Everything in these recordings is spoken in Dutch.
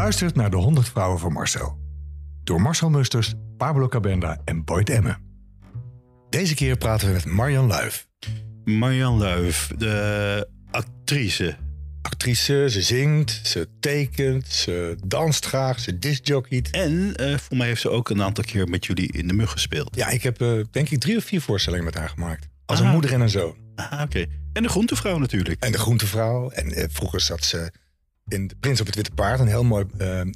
luistert naar de 100 Vrouwen van Marcel. Door Marcel Musters, Pablo Cabenda en Boyd Emmen. Deze keer praten we met Marjan Luif. Marjan Luif, de actrice. Actrice, ze zingt, ze tekent, ze danst graag, ze disjockeyt. En eh, voor mij heeft ze ook een aantal keer met jullie in de mug gespeeld. Ja, ik heb eh, denk ik drie of vier voorstellingen met haar gemaakt. Als een Ah. moeder en een zoon. Ah, oké. En de groentevrouw natuurlijk. En de groentevrouw. En eh, vroeger zat ze in De Prins op het Witte Paard. Een heel mooi eh, eh,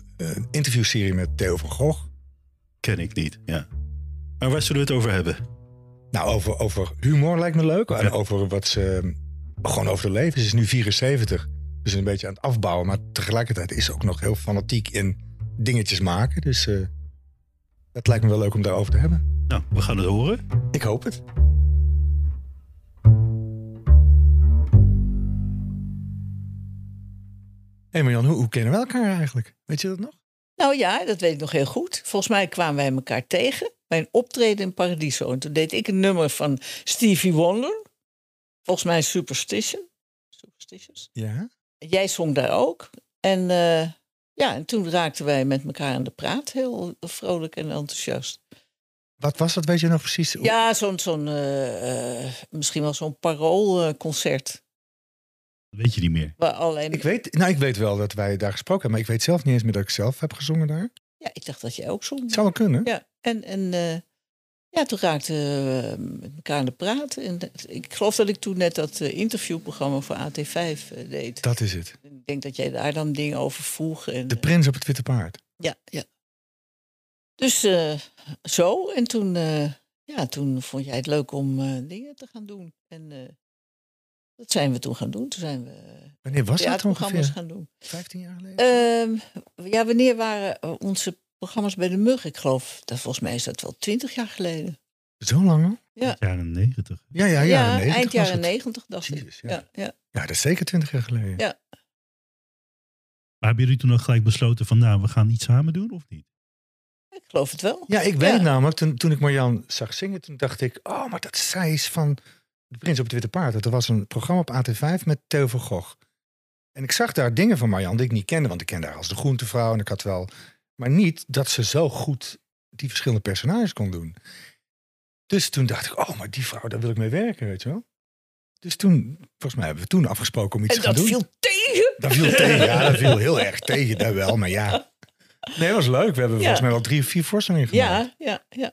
interviewserie met Theo van Gogh. Ken ik niet, ja. Maar waar zullen we het over hebben? Nou, over, over humor lijkt me leuk. En over wat ze... Gewoon over het leven. Ze is nu 74. Dus een beetje aan het afbouwen. Maar tegelijkertijd is ze ook nog heel fanatiek in dingetjes maken. Dus eh het lijkt me wel leuk om daarover te hebben. Nou, we gaan het horen. Ik hoop het. Hey Marjan, hoe, hoe kennen we elkaar eigenlijk? Weet je dat nog? Nou ja, dat weet ik nog heel goed. Volgens mij kwamen wij elkaar tegen bij een optreden in Paradiso. En toen deed ik een nummer van Stevie Wonder. Volgens mij Superstition. Superstitious. Ja. En Jij zong daar ook. En eh, ja, en toen raakten wij met elkaar aan de praat. Heel vrolijk en enthousiast. Wat was dat? Weet je nog precies? Ja, zo'n, zo'n eh, eh, misschien wel zo'n paroolconcert. Weet je niet meer. waar alleen... Ik weet, nou, ik weet wel dat wij daar gesproken hebben, maar ik weet zelf niet eens meer dat ik zelf heb gezongen daar. Ja, ik dacht dat jij ook zong. Het zou wel kunnen. Ja, en, en eh, ja, toen raakten we met elkaar aan de praat. En ik geloof dat ik toen net dat eh, interviewprogramma voor AT5 eh, deed. Dat is het. Ik denk dat jij daar dan dingen over vroeg. En, De eh, prins op het witte paard. ja, ja. Dus eh, zo. En toen, eh, ja, toen vond jij het leuk om eh, dingen te gaan doen. En eh, dat zijn we toen gaan doen. Toen zijn we Wanneer was dat ongeveer? gaan doen. 15 jaar geleden? Ehm, ja, wanneer waren eh, onze programma's bij de Mug? Ik geloof, dat, volgens mij is dat wel twintig jaar geleden. Zo lang al? Ja. Jaren negentig. Ja, ja, ja. eind jaren negentig, dacht Jezus, ik. ja. Ja, ja. Ja, dat is zeker 20 jaar geleden. Ja. Maar hebben jullie toen ook gelijk besloten van, nou, we gaan iets samen doen of niet? Ik geloof het wel. Ja, ik weet Ja. namelijk, toen, toen ik Marjan zag zingen, toen dacht ik, oh, maar dat zij is van De Prins op het Witte Paard. Dat was een programma op AT5 met Theo van Gogh. En ik zag daar dingen van Marjan die ik niet kende, want ik kende haar als de groentevrouw en ik had wel... Maar niet dat ze zo goed die verschillende personages kon doen. Dus toen dacht ik, oh, maar die vrouw, daar wil ik mee werken, weet je wel. Dus toen, volgens mij hebben we toen afgesproken om iets En te gaan dat doen. viel tegen. Dat viel tegen, ja, dat viel heel erg tegen, dat wel, maar ja. Nee, dat was leuk. We hebben Ja. volgens mij wel drie of vier voorstellingen gemaakt. Ja, ja, ja.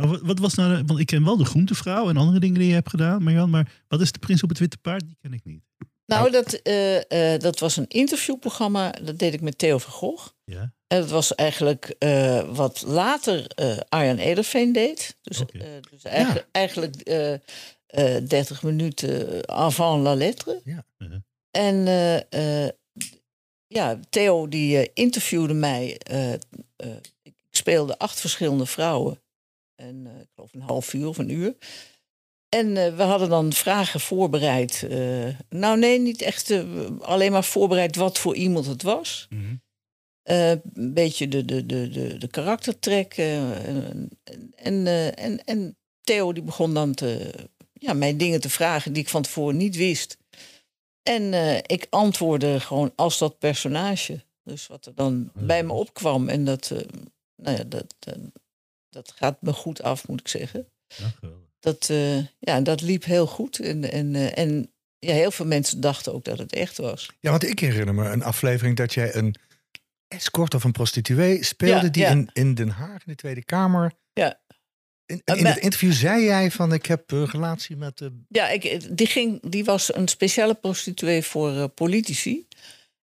Maar wat, wat was nou, de- want ik ken wel de groentevrouw en andere dingen die je hebt gedaan, Marjan, maar wat is de prins op het witte paard? Die ken ik niet. Nou, dat, eh, eh, dat was een interviewprogramma. Dat deed ik met Theo van Gogh. Ja. En dat was eigenlijk eh, wat later Arjan Ederveen deed. Dus, dus eigenlijk, eigenlijk eh, eh, 30 minuten avant la lettre. Ja. Uh-huh. En ja, Theo die interviewde mij. ik speelde acht verschillende vrouwen. En eh, ik geloof een half uur of een uur. En eh, we hadden dan vragen voorbereid. eh, nou nee, niet echt alleen maar voorbereid wat voor iemand het was. Mhm. Een beetje de, de, de, de, de karaktertrek. en, en, en, en Theo die begon dan te, ja, mij dingen te vragen die ik van tevoren niet wist. En ik antwoordde gewoon als dat personage. Dus wat er dan Ja. bij me opkwam. En dat, nou ja, dat, dat gaat me goed af, moet ik zeggen. Ja. Dat, eh, ja, dat liep heel goed. En, en, eh, en ja, heel veel mensen dachten ook dat het echt was. Ja, want ik herinner me een aflevering dat jij een escort of een prostituee speelde... Ja, die ja. In, in Den Haag, in de Tweede Kamer... Ja. In, Eh, in het interview zei jij van ik heb een relatie met de... Ja, ik, die, ging, die was een speciale prostituee voor eh, politici.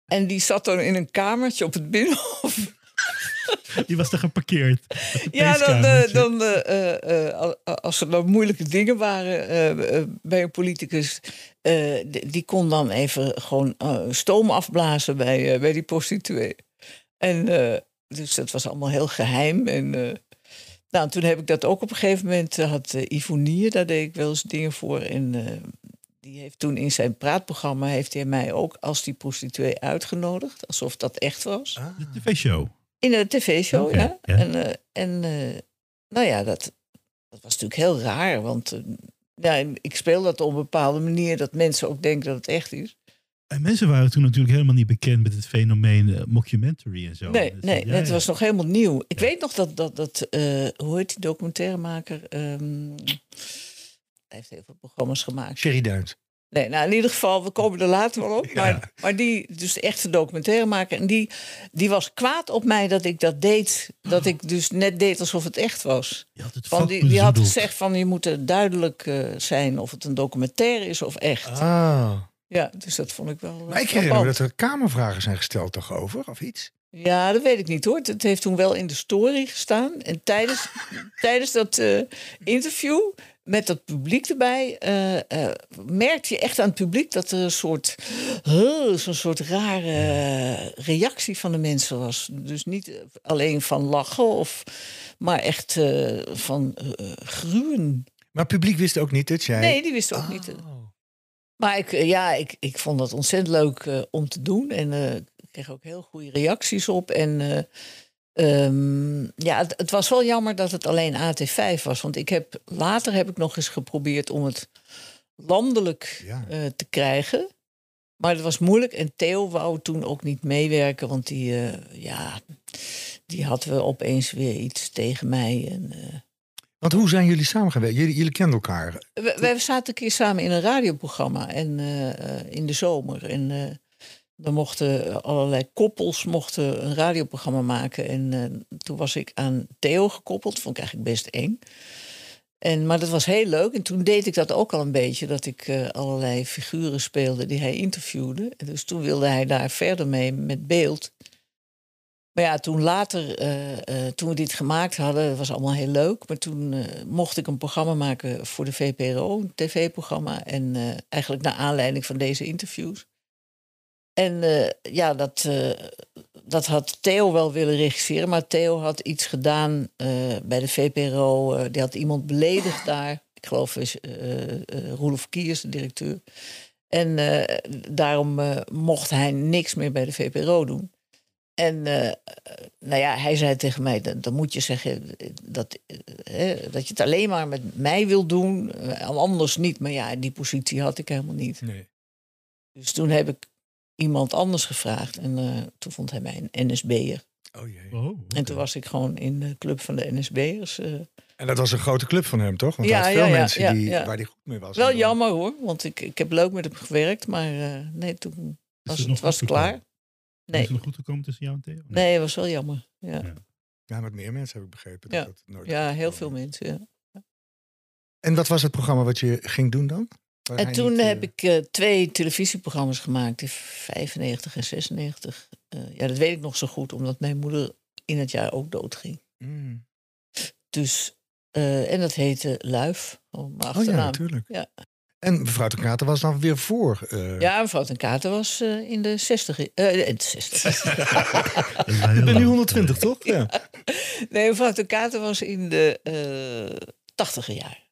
En die zat dan in een kamertje op het binnenhof. Die was er geparkeerd. Ja, dan, eh, dan, eh, eh, al- als er dan moeilijke dingen waren bij een politicus, eh, die, die kon dan even gewoon eh, stoom afblazen bij, eh, bij die prostituee. En eh, dus dat was allemaal heel geheim. En eh, nou, toen heb ik dat ook op een gegeven moment, had uh, Ivonier, daar deed ik wel eens dingen voor. En eh, die heeft toen in zijn praatprogramma, heeft hij mij ook als die prostituee uitgenodigd, alsof dat echt was. Ah. De tv-show. In een tv-show, ja. ja. En, eh, en eh, nou ja, dat, dat was natuurlijk heel raar. Want eh, ja, ik speel dat op een bepaalde manier dat mensen ook denken dat het echt is. En mensen waren toen natuurlijk helemaal niet bekend met het fenomeen mockumentary en zo. Nee, Dus, nee, ja, het ja. was nog helemaal nieuw. Ik weet nog dat, dat, dat eh, hoe heet die documentairemaker? Ehm, hij heeft heel veel programma's gemaakt. Sherry Duins. Nee, nou in ieder geval, we komen er later wel op. Maar, maar die, dus de echte documentairemaker, en die, die was kwaad op mij dat ik dat deed. Dat ik dus net deed alsof het echt was. Je had het Van vak die, die had gezegd van je moet duidelijk eh, zijn of het een documentaire is of echt. Ah. Ja, dus dat vond ik wel. eh, Maar ik herinner me dat er kamervragen zijn gesteld toch over, of iets? Ja, dat weet ik niet hoor. Het heeft toen wel in de story gestaan. En tijdens, tijdens dat eh, interview met dat publiek erbij, merkte je echt aan het publiek dat er een soort, huh, zo'n soort rare reactie van de mensen was. Dus niet eh, alleen van lachen, of, maar echt van gruwen. Maar het publiek wist ook niet dat jij... Nee, die wist ook niet. Oh. Maar ik, ja, ik, ik vond dat ontzettend leuk om te doen. En ik kreeg ook heel goede reacties op. En eh, ehm, ja, het, het was wel jammer dat het alleen AT5 was. Want ik heb, later heb ik nog eens geprobeerd om het landelijk Ja. eh, te krijgen. Maar het was moeilijk. En Theo wou toen ook niet meewerken. Want die, eh, ja, die had we opeens weer iets tegen mij. En, eh, Want hoe zijn jullie samengewerkt? Jullie, jullie kenden elkaar. we, wij zaten een keer samen in een radioprogramma en, in de zomer. En eh, dan mochten allerlei koppels mochten een radioprogramma maken. En eh, toen was ik aan Theo gekoppeld. Vond ik eigenlijk best eng. En, maar dat was heel leuk. En toen deed ik dat ook al een beetje. Dat ik eh, allerlei figuren speelde die hij interviewde. En dus toen wilde hij daar verder mee met beeld. Maar ja, toen later, eh, eh, toen we dit gemaakt hadden, dat was allemaal heel leuk. Maar toen eh, mocht ik een programma maken voor de VPRO, een tv-programma. En eh, eigenlijk naar aanleiding van deze interviews. En eh, ja, dat, eh, dat had Theo wel willen regisseren. Maar Theo had iets gedaan eh, bij de VPRO. die had iemand beledigd daar. Ik geloof uh, Roelof Kiers, de directeur. En daarom mocht hij niks meer bij de VPRO doen. En nou ja, hij zei tegen mij, dan, dan moet je zeggen dat, eh, dat je het alleen maar met mij wil doen, anders niet. Maar ja, die positie had ik helemaal niet. Nee. Dus toen heb ik iemand anders gevraagd en eh, toen vond hij mij een NSB'er. Oh jee. Oh. En toen was ik gewoon in de club van de NSB'ers. eh. En dat was een grote club van hem, toch? Want Ja, hij had veel ja, mensen ja, die, ja. waar hij goed mee was. wel jammer hoor, want ik, ik heb leuk met hem gewerkt, maar eh, nee, toen Is was het het, nog was klaar. gekomen? Is Nee, het nog goed gekomen tussen jou en Theo? nee, het was wel jammer. Ja, Ja. Ja, met meer mensen heb ik begrepen. Ja. Dat dat nooit ja heel veel mensen. Ja. En wat was het programma wat je ging doen dan? Waar En toen niet, eh, heb ik eh, twee televisieprogramma's gemaakt, in 95 en 96. Eh, ja, dat weet ik nog zo goed, omdat mijn moeder in het jaar ook doodging. mm. Dus, eh, en dat heette Luif, oh, mijn Oh ja, achternaam. natuurlijk. Ja. En mevrouw de Kater was dan weer voor. eh, Ja, mevrouw ten Katen was eh, in de 60. eh, in de 60. Dat is wel heel Ik ben nu lang. 120, toch? Ja. nee, mevrouw ten Katen was in de eh 80 jaar.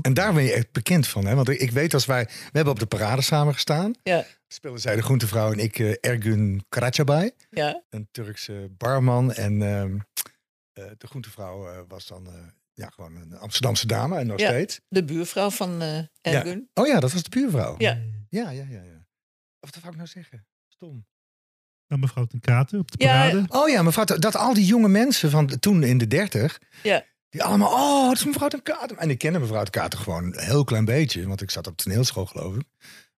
En daar ben je echt bekend van, hè? Want ik weet als wij... We hebben op de parade samen gestaan. Ja. Speelden zij de groentevrouw en ik eh, Ergun Karacabay. Ja, Een Turkse barman. En ehm, eh, de groentevrouw eh, was dan eh, ja, gewoon een Amsterdamse dame. En nog Ja. steeds. de buurvrouw van eh Ergun. Oh ja, dat was de buurvrouw. Ja. Ja, ja, ja. ja. Of wat wou ik nou zeggen? Stom. Nou, mevrouw ten Katen op de Ja, parade. Oh ja, mevrouw, dat al die jonge mensen van toen in de dertig... Ja. Die allemaal, oh, het is mevrouw de Kater. En ik kende mevrouw de Kater gewoon een heel klein beetje. Want ik zat op toneelschool, geloof ik.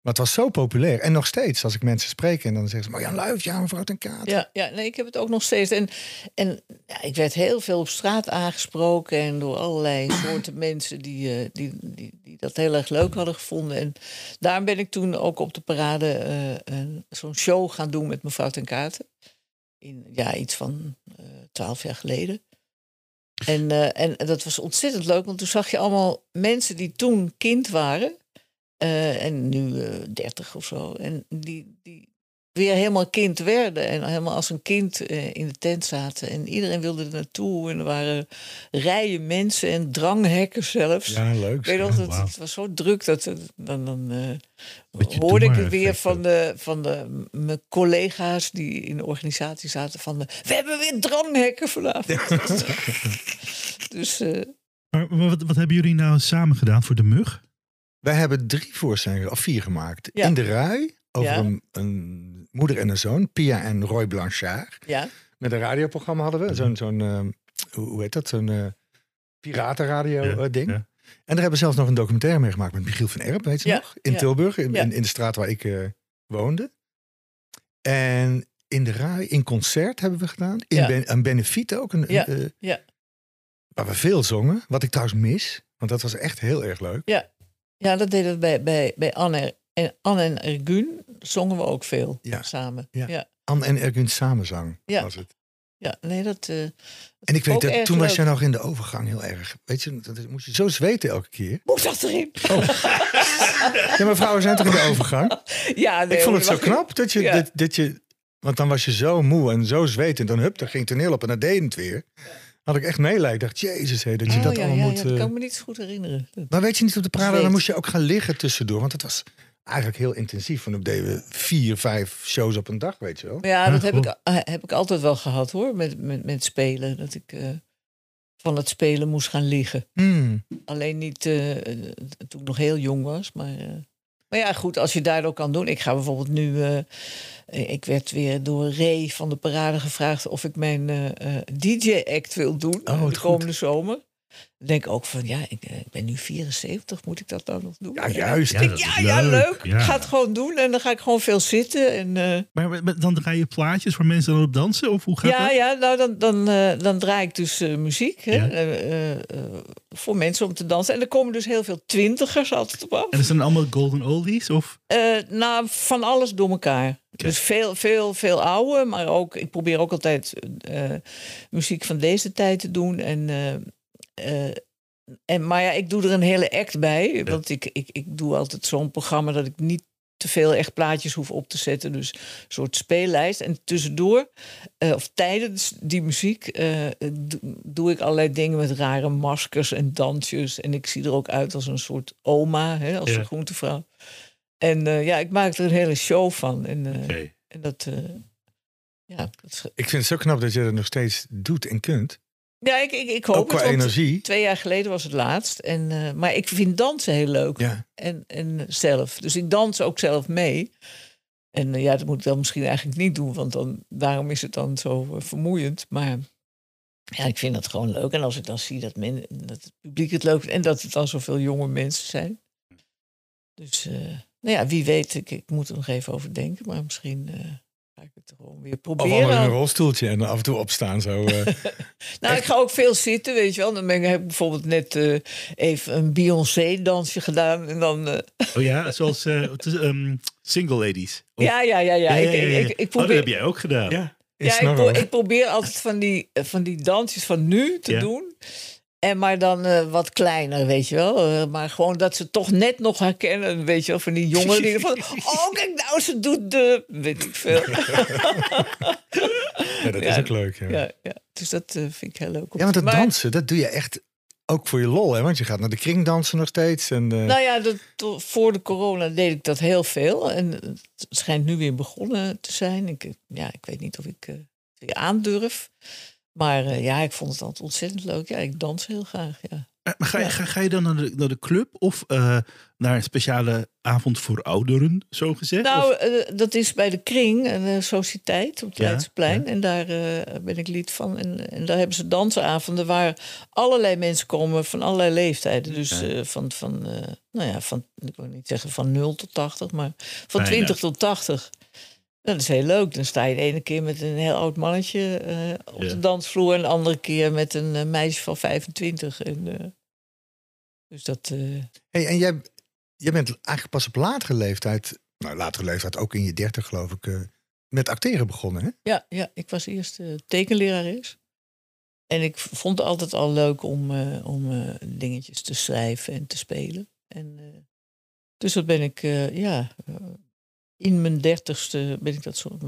Maar het was zo populair. En nog steeds, als ik mensen spreek en dan zeggen ze... Marjan Luif, ja, mevrouw ten Kater. Ja, ja, nee, ik heb het ook nog steeds. En, en ja, ik werd heel veel op straat aangesproken en door allerlei soorten mensen die, eh, die, die, die dat heel erg leuk hadden gevonden. En daarom ben ik toen ook op de parade eh, zo'n show gaan doen met mevrouw ten Katen. In ja, iets van eh, twaalf jaar geleden. En, eh, en dat was ontzettend leuk, want toen zag je allemaal mensen die toen kind waren. eh, en nu eh 30 of zo. En die, die weer helemaal kind werden. En helemaal als een kind eh, in de tent zaten. En iedereen wilde er naartoe. En er waren rijen mensen en dranghekken zelfs. Ja, leuk. Ik weet nog, dat, wauw. het was zo druk dat het- dan, dan eh, hoorde ik het weer van de, van de mijn collega's die in de organisatie zaten van de, we hebben weer dranghekken vanavond. dus eh, Maar, maar wat, wat hebben jullie nou samen gedaan voor de mug? Wij hebben drie voorstellingen, of vier gemaakt. Ja. In de Rui, over Ja. een, een moeder en een zoon, Pia en Roy Blanchard. Ja, Met een radioprogramma hadden we, zo'n, zo'n ehm, hoe heet dat, zo'n eh, piratenradio Ja, eh, ding. ja. En daar hebben we zelfs nog een documentaire mee gemaakt met Michiel van Erp, weet je Ja, nog? In ja, Tilburg, in, ja. in, in de straat waar ik eh, woonde. En in de radio, in concert hebben we gedaan. In Ja. ben, een benefiet ook. Een, Ja, een, eh, ja. Waar we veel zongen. Wat ik trouwens mis. Want dat was echt heel erg leuk. ja dat deden we bij, bij, bij Anne, en, Anne en Ergun. Zongen we ook veel Ja. samen. Ja. Ja. ja. Anne en Ergun samenzang Ja. was het. nee, dat... eh, En ik weet dat toen was jij nog in de overgang heel erg. Weet je, dat moest je zo zweten elke keer. moet dat erin? Ja, maar vrouwen zijn toch in de overgang? Ja, nee, ik vond het zo knap dat je, Ja. dat, dat je... Want dan was je zo moe en zo zwetend. En dan hup, dan ging het toneel op en dan deed het weer. Had ik echt meeleid. Ik dacht, jezus, hé, dat je Oh, dat ja, allemaal ja, moet... ja, dat eh, kan me niet zo goed herinneren. Maar weet je niet op de parade, dan moest je ook gaan liggen tussendoor. Want het was eigenlijk heel intensief. Want dan deden we vier, vijf shows op een dag, weet je wel. Ja, Ja, dat heb ik, heb ik altijd wel gehad hoor, met, met, met spelen. Dat ik eh, van het spelen moest gaan liggen. Hmm. Alleen niet eh, eh, toen ik nog heel jong was. Maar, eh, maar ja, goed, als je daar ook kan doen. Ik ga bijvoorbeeld nu. eh, ik werd weer door Ray van de Parade gevraagd of ik mijn eh, DJ-act wil doen Oh, de komende zomer. Dan denk ik ook van, ja, ik, eh, ik ben nu 74, moet ik dat dan nog doen? Ja, juist. denk Ja, dat ja, leuk. leuk. Ja. Ik ga het gewoon doen en dan ga ik gewoon veel zitten. En, eh, Maar dan draai je plaatjes waar mensen dan op dansen? Of hoe gaat ja, dat? ja, nou dan, dan, eh, dan draai ik dus muziek hè, Ja. eh, eh, eh, voor mensen om te dansen. En er komen dus heel veel twintigers altijd op af. En het dan allemaal golden oldies? Of? Eh, nou, van alles door elkaar. Dus veel, veel, veel oude, maar ook, ik probeer ook altijd eh, muziek van deze tijd te doen. En, eh, en, maar ja, ik doe er een hele act bij. Want ik, ik, ik doe altijd zo'n programma dat ik niet te veel echt plaatjes hoef op te zetten. Dus een soort speellijst. En tussendoor, eh, of tijdens die muziek, eh, do- doe ik allerlei dingen met rare maskers en dansjes. En ik zie er ook uit als een soort oma, hè, als Ja. groentevrouw. En ja, ik maak er een hele show van. En, en dat, ja, dat is- Ik vind het zo knap dat je dat nog steeds doet en kunt. Ja, ik, ik, ik hoop Ook qua het. want energie. Twee jaar geleden was het laatst. En, eh, maar ik vind dansen heel leuk. Ja. En, en zelf. Dus ik dans ook zelf mee. En eh, ja, dat moet ik dan misschien eigenlijk niet doen. Want dan, daarom is het dan zo eh, vermoeiend. Maar ja, ik vind dat gewoon leuk. En als ik dan zie dat, men, dat het publiek het leuk vindt. En dat het dan zoveel jonge mensen zijn. Dus nou ja, wie weet. Ik, ik moet er nog even over denken. Maar misschien ga ik het gewoon weer Of proberen. in een rolstoeltje en af en toe opstaan. Zo, eh. Nou, ik ga ook veel zitten, weet je wel. Dan ben ik, heb ik bijvoorbeeld net eh, even een Beyoncé-dansje gedaan. En dan... eh, Oh ja, zoals eh, ehm, single ladies. Of- ja, ja, ja, ja. Ik, ik, ik, Oh, dat heb jij ook gedaan. ja, ja, ik, pro- ik probeer altijd van die, van die dansjes van nu te Ja. doen. En maar dan eh, wat kleiner, weet je wel. Eh, maar gewoon dat ze toch net nog herkennen, weet je wel. Van die jongeren die van... Oh, kijk nou, ze doet de... Weet ik veel. Ja, dat is Ja. ook leuk. Ja, ja. ja, ja. Dus dat eh, vind ik heel leuk. om want dat maar- dansen, dat doe je echt ook voor je lol. Hè? Want je gaat naar de kringdansen nog steeds. En, eh, Nou ja, dat, voor de corona deed ik dat heel veel. En het schijnt nu weer begonnen te zijn. Ik, ja, ik weet niet of ik eh, het weer aandurf. Maar eh, ja, ik vond het altijd ontzettend leuk. Ja, ik dans heel graag, ja. Maar maar ga, je, Ja. ga, ga je dan naar de, naar de club of eh, naar een speciale avond voor ouderen, zo gezegd? Nou, eh, dat is bij de Kring, een eh, sociëteit op het Ja, Leidseplein. ja. En daar eh, ben ik lid van. En, en daar hebben ze dansavonden waar allerlei mensen komen van allerlei leeftijden. Dus eh, van, van, eh, nou ja, van, ik wil niet zeggen van 0 tot 80, maar van Nee, 20 ja. tot 80. Dat is heel leuk. Dan sta je de ene keer met een heel oud mannetje eh, op Ja. de dansvloer... en de andere keer met een eh, meisje van 25. En, eh, dus dat... eh, Hey, en jij, jij bent eigenlijk pas op latere leeftijd, nou latere leeftijd, ook in je dertig geloof ik, eh, met acteren begonnen. Hè? Ja, ja, ik was eerst uh, tekenlerares. En ik vond het altijd al leuk om, eh, om eh, dingetjes te schrijven en te spelen. En, eh, dus dat ben ik, eh, ja, in mijn dertigste ben ik dat zo,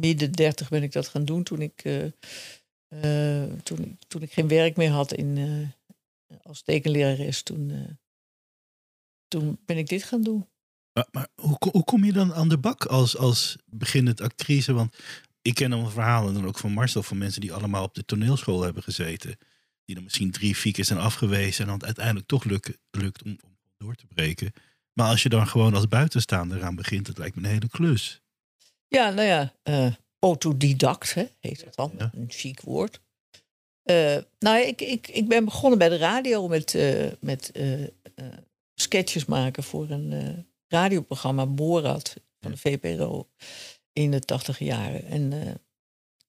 midden dertig ben ik dat gaan doen toen ik, eh, eh, toen, toen ik geen werk meer had in, eh, als tekenlerares. Toen, toen ben ik dit gaan doen. Maar, maar hoe, hoe kom je dan aan de bak als, als beginnend actrice? Want ik ken dan verhalen, dan ook van Marcel, van mensen die allemaal op de toneelschool hebben gezeten. Die dan misschien drie, vier zijn afgewezen en dan uiteindelijk toch lukt, lukt om, om door te breken. Maar als je dan gewoon als buitenstaander aan begint, dat lijkt me een hele klus. Ja, nou ja, eh, autodidact hè, heet dat dan. Ja. Een chic woord. Eh, nou, ik, ik, ik ben begonnen bij de radio met, eh, met sketches maken voor een radioprogramma Borat van de VPRO in de tachtig jaren. En,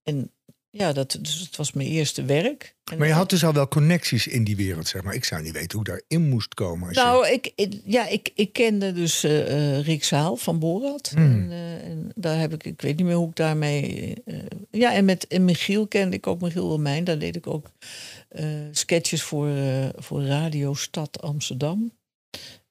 en ja, dat, dus het was mijn eerste werk. En Maar je had dus al wel connecties in die wereld, zeg maar. Ik zou niet weten hoe ik daarin moest komen. Je- Nou, ik, ik- ja, ik, ik kende dus eh, Rick Zaal van Borat. Hmm. En, eh, en daar heb ik, ik weet niet meer hoe ik daarmee. eh, ja, en met en Michiel kende ik ook Michiel Wilmijn. Daar deed ik ook sketches voor, voor Radio Stad Amsterdam.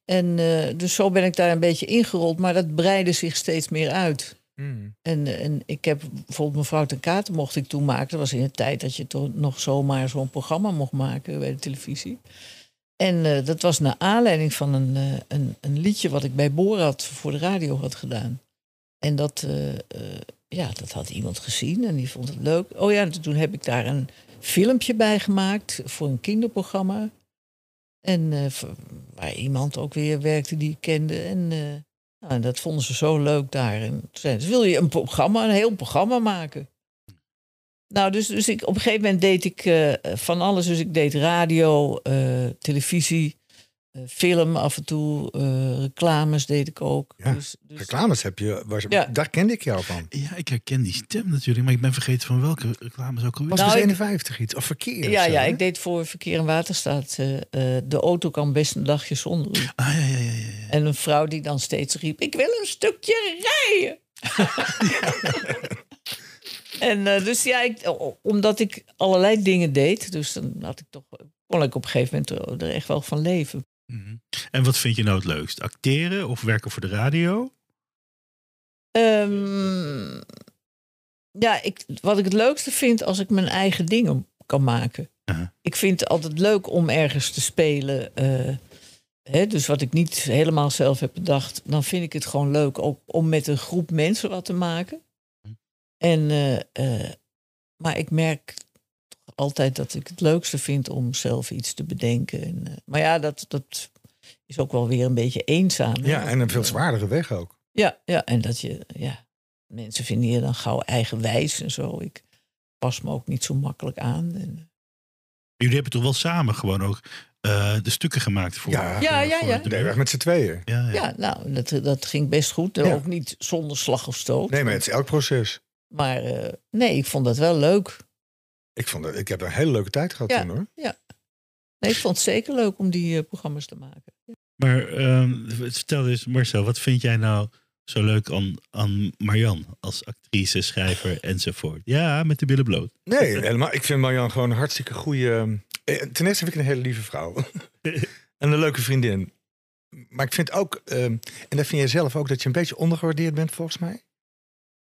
En dus zo ben ik daar een beetje ingerold, maar dat breidde zich steeds meer uit. Hmm. En, en ik heb bijvoorbeeld mevrouw ten Katen mocht ik toen maken. Dat was in de tijd dat je toch nog zomaar zo'n programma mocht maken bij de televisie. En eh, dat was naar aanleiding van een, eh, een, een liedje wat ik bij Borat voor de radio had gedaan. En dat, eh, ja, dat had iemand gezien en die vond het leuk. Oh ja, en toen heb ik daar een filmpje bij gemaakt voor een kinderprogramma. En waar iemand ook weer werkte die ik kende. En nou, en dat vonden ze zo leuk daar. En toen zeiden ze, wil je een programma, een heel programma maken? Nou, dus, dus ik, op een gegeven moment deed ik eh, van alles. Dus ik deed radio, eh, televisie, film af en toe, eh, reclames deed ik ook. Ja, dus, dus, Reclames heb je, was, Ja. daar kende ik jou van. Ja, ik herken die stem natuurlijk, maar ik ben vergeten van welke reclames ook alweer. Was Nou, dus ik- 51 iets? Of verkeer? of ja, zo, ja, hè? ik deed voor Verkeer en Waterstaat. eh, eh, de auto kan best een dagje zonder. Ah, ja, ja, ja, ja. ja. En een vrouw die dan steeds riep: Ik wil een stukje rijden. en eh, dus ja, ik, omdat ik allerlei dingen deed, dus dan had ik toch, kon ik op een gegeven moment er echt wel van leven. Mhm. En wat vind je nou het leukst? Acteren of werken voor de radio? Ehm, ja, ik, wat ik het leukste vind als ik mijn eigen dingen kan maken. Aha. Ik vind het altijd leuk om ergens te spelen. eh, hè, dus wat ik niet helemaal zelf heb bedacht, dan vind ik het gewoon leuk ook om met een groep mensen wat te maken. Hm. En, eh, eh, maar ik merk altijd dat ik het leukste vind om zelf iets te bedenken. En, eh, maar ja, dat, dat is ook wel weer een beetje eenzaam. hè, Ja, en een veel eh, zwaardere weg ook. ja, ja, en dat je, ja, mensen vinden je dan gauw eigenwijs en zo. Ik pas me ook niet zo makkelijk aan. En, Jullie hebben toch wel samen gewoon ook eh, de stukken gemaakt voor. Ja. Ja, ja, voor ja. de Nee, weg met z'n tweeën. Ja, ja. ja, nou, dat, dat ging best goed. Ja. Ook niet zonder slag of stoot. Nee, maar het is elk proces. Maar, eh, nee, ik vond dat wel leuk. Ik, vond het, ik heb een hele leuke tijd gehad Ja. toen hoor. Nee, ik vond het zeker leuk om die eh, programma's te maken. Maar ehm, vertel eens, Marcel, wat vind jij nou zo leuk aan, aan Marjan als actrice, schrijver enzovoort? Ja, met de billen bloot. Nee, helemaal. Ik vind Marjan gewoon een hartstikke goede. eh, Ten eerste vind ik een hele lieve vrouw. en een leuke vriendin. Maar ik vind ook, ehm, en dat vind jij zelf ook, dat je een beetje ondergewaardeerd bent volgens mij.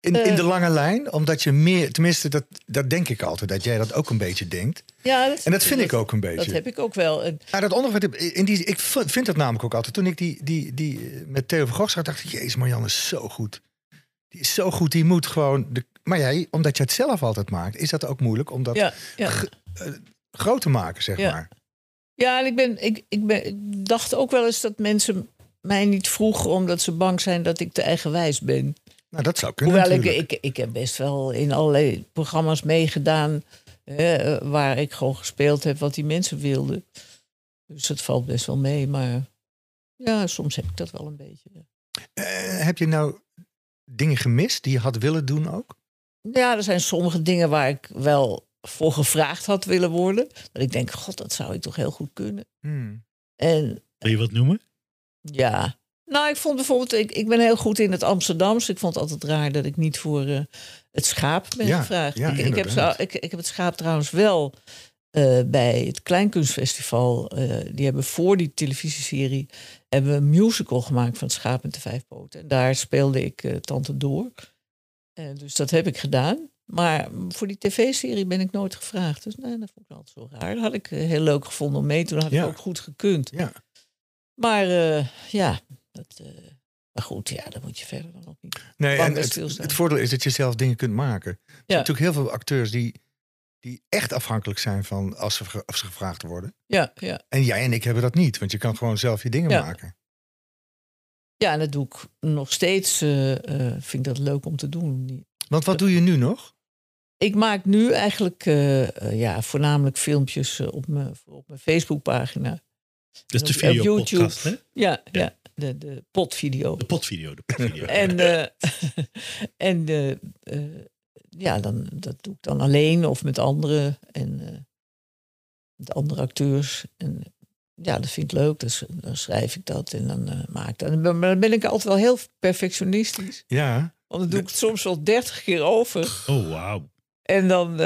In, in Eh. de lange lijn, omdat je meer, tenminste, dat, dat denk ik altijd, dat jij dat ook een beetje denkt. Ja, En dat vind ik ook een beetje. Dat heb ik ook wel. En, dat onderwerp, in die, ik vind dat namelijk ook altijd. Toen ik die, die, die eh, met Theo van Gogh zag, dacht ik, jezus, Marjan is zo goed. Die is zo goed, die moet gewoon... De, maar jij, omdat je het zelf altijd maakt, is dat ook moeilijk om dat ja, ja. groot te maken, zeg Ja. maar. Ja, en ik, ben, ik, ik, ben, ik dacht ook wel eens dat mensen mij niet vroegen omdat ze bang zijn dat ik te eigenwijs ben. Nou, dat zou kunnen Hoewel ik, natuurlijk. ik, ik heb best wel in allerlei programma's meegedaan hè, eh, waar ik gewoon gespeeld heb wat die mensen wilden. Dus dat valt best wel mee, maar ja, soms heb ik dat wel een beetje. Eh, heb je nou dingen gemist die je had willen doen ook? Ja, er zijn sommige dingen waar ik wel voor gevraagd had willen worden. Dat ik denk, god, dat zou ik toch heel goed kunnen. Hmm. En Wil je wat noemen? Ja. Nou, ik vond bijvoorbeeld, ik, ik ben heel goed in het Amsterdams. Ik vond het altijd raar dat ik niet voor eh, het schaap ben Ja, gevraagd. ja, ik, ik, heb zo, ik, ik heb het schaap trouwens wel eh, bij het Kleinkunstfestival. eh, die hebben voor die televisieserie hebben een musical gemaakt van het schaap met de vijf poten. En daar speelde ik Tante Door. Dus dat heb ik gedaan. Maar voor die tv-serie ben ik nooit gevraagd. Dus nee, dat vond ik altijd zo raar. Dat had ik heel leuk gevonden om mee te doen. Dat had Ja. ik ook goed gekund. Ja. Maar ja, dat, eh, maar goed, ja, dat moet je verder dan ook niet. Nee, en het, voordeel is dat je zelf dingen kunt maken. Er zijn Ja. natuurlijk heel veel acteurs die, die echt afhankelijk zijn van als ze, als ze gevraagd worden. Ja, ja. En jij en ik hebben dat niet, want je kan gewoon zelf je dingen Ja. maken. Ja, en dat doe ik nog steeds. eh, eh, vind ik dat leuk om te doen. Want wat doe je nu nog? Ik maak nu eigenlijk ja, voornamelijk filmpjes op mijn, op mijn Facebookpagina. Dat is de op- op video YouTube. podcast, hè? Ja, ja. De, de potvideo. De potvideo. De potvideo. En, eh, en eh, eh, ja, dan, dat doe ik dan alleen of met anderen. En met andere acteurs. En ja, dat vind ik leuk. Dus dan schrijf ik dat en dan maak ik dat. Maar dan ben ik altijd wel heel perfectionistisch. Ja. Want dan doe ik het soms wel dertig keer over. Oh, wauw. En dan,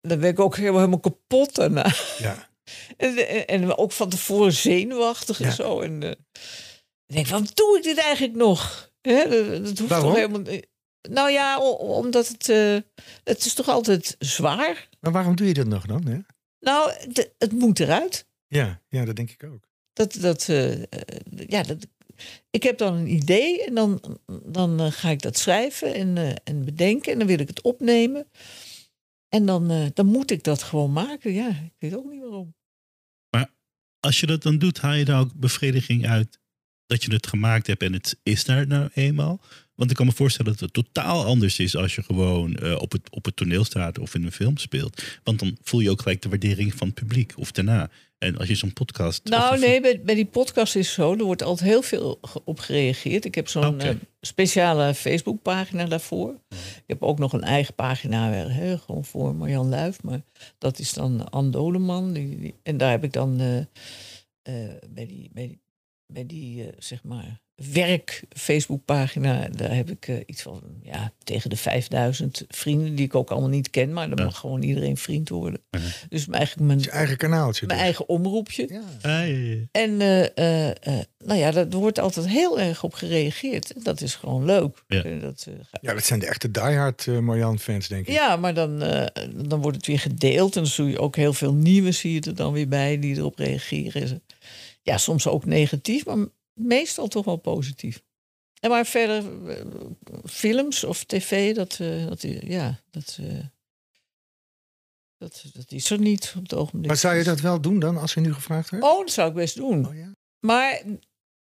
dan ben ik ook helemaal, helemaal kapot daarna. ja. En, en, en ook van tevoren zenuwachtig Ja. en zo. En ik denk, waarom doe ik dit eigenlijk nog? Hè, dat, dat hoeft Waarom? toch helemaal niet- Nou ja, omdat het, eh, het is toch altijd zwaar. Maar waarom doe je dat nog dan? Hè? Nou, de- het moet eruit. Ja, ja, dat denk ik ook. Dat, dat, eh, eh, ja, dat, ik heb dan een idee en dan, dan ga ik dat schrijven en, eh, en bedenken. En dan wil ik het opnemen. En dan, eh, dan moet ik dat gewoon maken. Ja, ik weet ook niet waarom. Als je dat dan doet, haal je daar ook bevrediging uit dat je het gemaakt hebt en het is daar nou eenmaal? Want ik kan me voorstellen dat het totaal anders is als je gewoon eh, op, het, op het toneel staat of in een film speelt. Want dan voel je ook gelijk de waardering van het publiek of daarna. En als je zo'n podcast. Nou, nee, bij, bij die podcast is het zo. Er wordt altijd heel veel op gereageerd. Ik heb zo'n Oké. eh, speciale Facebookpagina daarvoor. Ik heb ook nog een eigen pagina, hè, gewoon voor Marjan Luif. Maar dat is dan Anne Doleman. Die, die- en daar heb ik dan eh, bij die, bij die, bij die eh, zeg maar, werk Facebookpagina... daar heb ik eh, iets van, ja, tegen de 5000 vrienden... die ik ook allemaal niet ken. Maar dan Ja. mag gewoon iedereen vriend worden. Dus eigenlijk mijn, Het is je eigen kanaaltje. mijn dus. eigen omroepje. Ja. Ah, ja, ja. En eh, nou ja, daar wordt altijd heel erg op gereageerd. Dat is gewoon leuk. Ja. Dat, eh, ja, dat zijn de echte diehard uh, Marjan-fans, denk ik. ja, maar dan, eh, dan wordt het weer gedeeld. En dan zie je ook heel veel nieuwe zie je er dan weer bij die erop reageren. Ja, soms ook negatief, maar meestal toch wel positief. En maar verder, eh, films of tv, dat, eh, dat, ja, dat, eh, dat, dat is er niet op het ogenblik. Maar zou je dat wel doen dan, als je nu gevraagd werd? Oh, dat zou ik best doen. Oh, ja? Maar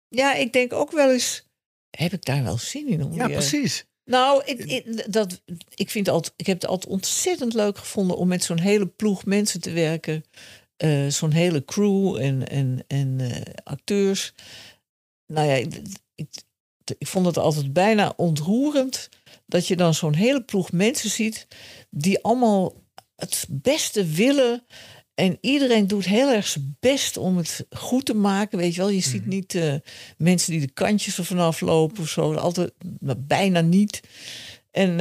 ja, ik denk ook wel eens. Heb ik daar wel zin in? Om ja, precies. Nou, ik, ik, dat, ik, vind altijd, ik heb het altijd ontzettend leuk gevonden om met zo'n hele ploeg mensen te werken. Eh, zo'n hele crew en, en, en eh, acteurs. Nou ja, ik, ik, ik vond het altijd bijna ontroerend dat je dan zo'n hele ploeg mensen ziet die allemaal het beste willen. En iedereen doet heel erg zijn best om het goed te maken. Weet je wel, je ziet Mhm. niet eh, mensen die de kantjes er vanaf lopen of zo. Altijd, bijna niet. En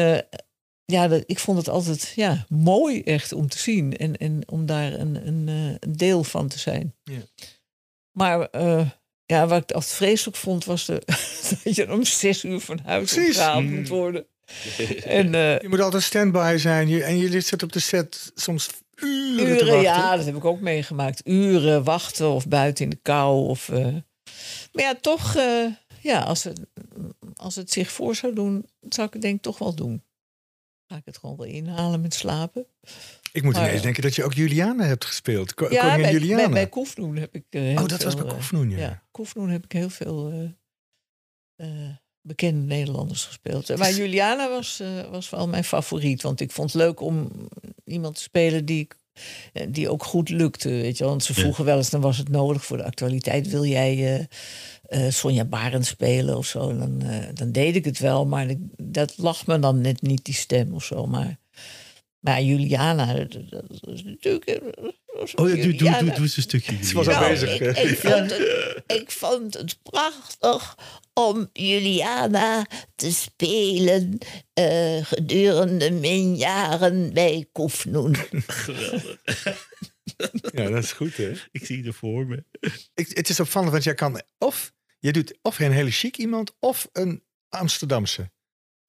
ja, dat, ik vond het altijd ja, mooi echt om te zien. En, en om daar een, een, eh, een deel van te zijn. Ja. Maar eh, ja, wat ik altijd vreselijk vond, was de, dat je om zes uur van huis Precies. opgehaald Mm. moet worden. En eh, Je moet altijd standby zijn. Je, en je zit op de set soms uren, ja, dat heb ik ook meegemaakt. Uren wachten of buiten in de kou. Of, maar ja, toch, ja, als het, als het zich voor zou doen, zou ik het denk ik toch wel doen. Ga ik het gewoon wel inhalen met slapen. Ik moet Maar, ineens ja. denken dat je ook Juliana hebt gespeeld. Ko ja, bij, Juliana. bij, bij Koefnoen heb ik eh, heel oh, dat was bij eh, Koefnoen, ja. Ja, Koefnoen heb ik heel veel eh, eh, bekende Nederlanders gespeeld. Maar Juliana was, eh, was wel mijn favoriet. Want ik vond het leuk om iemand te spelen die, ik- eh, die ook goed lukte. Weet je. Want ze Ja. vroegen wel eens, dan was het nodig voor de actualiteit. Wil jij eh, eh, Sonja Barend spelen of zo? Dan, eh, dan deed ik het wel. Maar dat lag me dan net niet, die stem of zo. Maar, maar Juliana, dat, is natuurlijk... eh, Oh ja, doe, doe, doe, doe eens een stukje. Ze was al bezig. Ik, vond het, prachtig om Juliana te spelen eh, gedurende mijn jaren bij Koefnoen. Geweldig. Ja, dat is goed, hè? Ik zie er voor me. Ik, het is opvallend, want jij kan of... Je doet of een hele chic iemand of een Amsterdamse.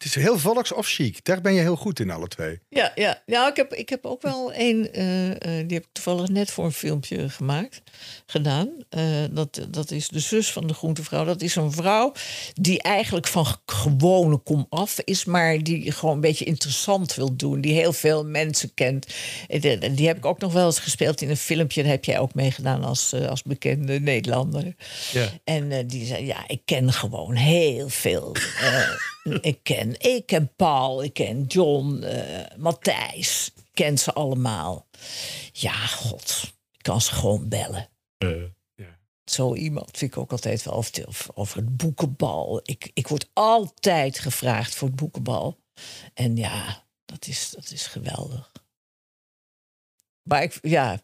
Het is heel volks of chic. Daar ben je heel goed in, alle twee. Ja, ja. ja ik, heb, ik heb ook wel één, eh, eh, die heb ik toevallig net voor een filmpje gemaakt, gedaan. Eh, dat, dat is de zus van de groentevrouw. Dat is een vrouw die eigenlijk van gewone kom af is, maar die gewoon een beetje interessant wil doen. Die heel veel mensen kent. En Die, heb ik ook nog wel eens gespeeld in een filmpje. Daar heb jij ook meegedaan als, als bekende Nederlander. Ja. En eh, die zei, ja, ik ken gewoon heel veel. Eh, ik, ken, ik ken Paul, ik ken John, eh, Matthijs. Ik ken ze allemaal. Ja, god, ik kan ze gewoon bellen. Zo iemand vind ik ook altijd wel over, over het boekenbal. Ik, ik word altijd gevraagd voor het boekenbal. En ja, dat is, dat is geweldig. Maar ik, ja,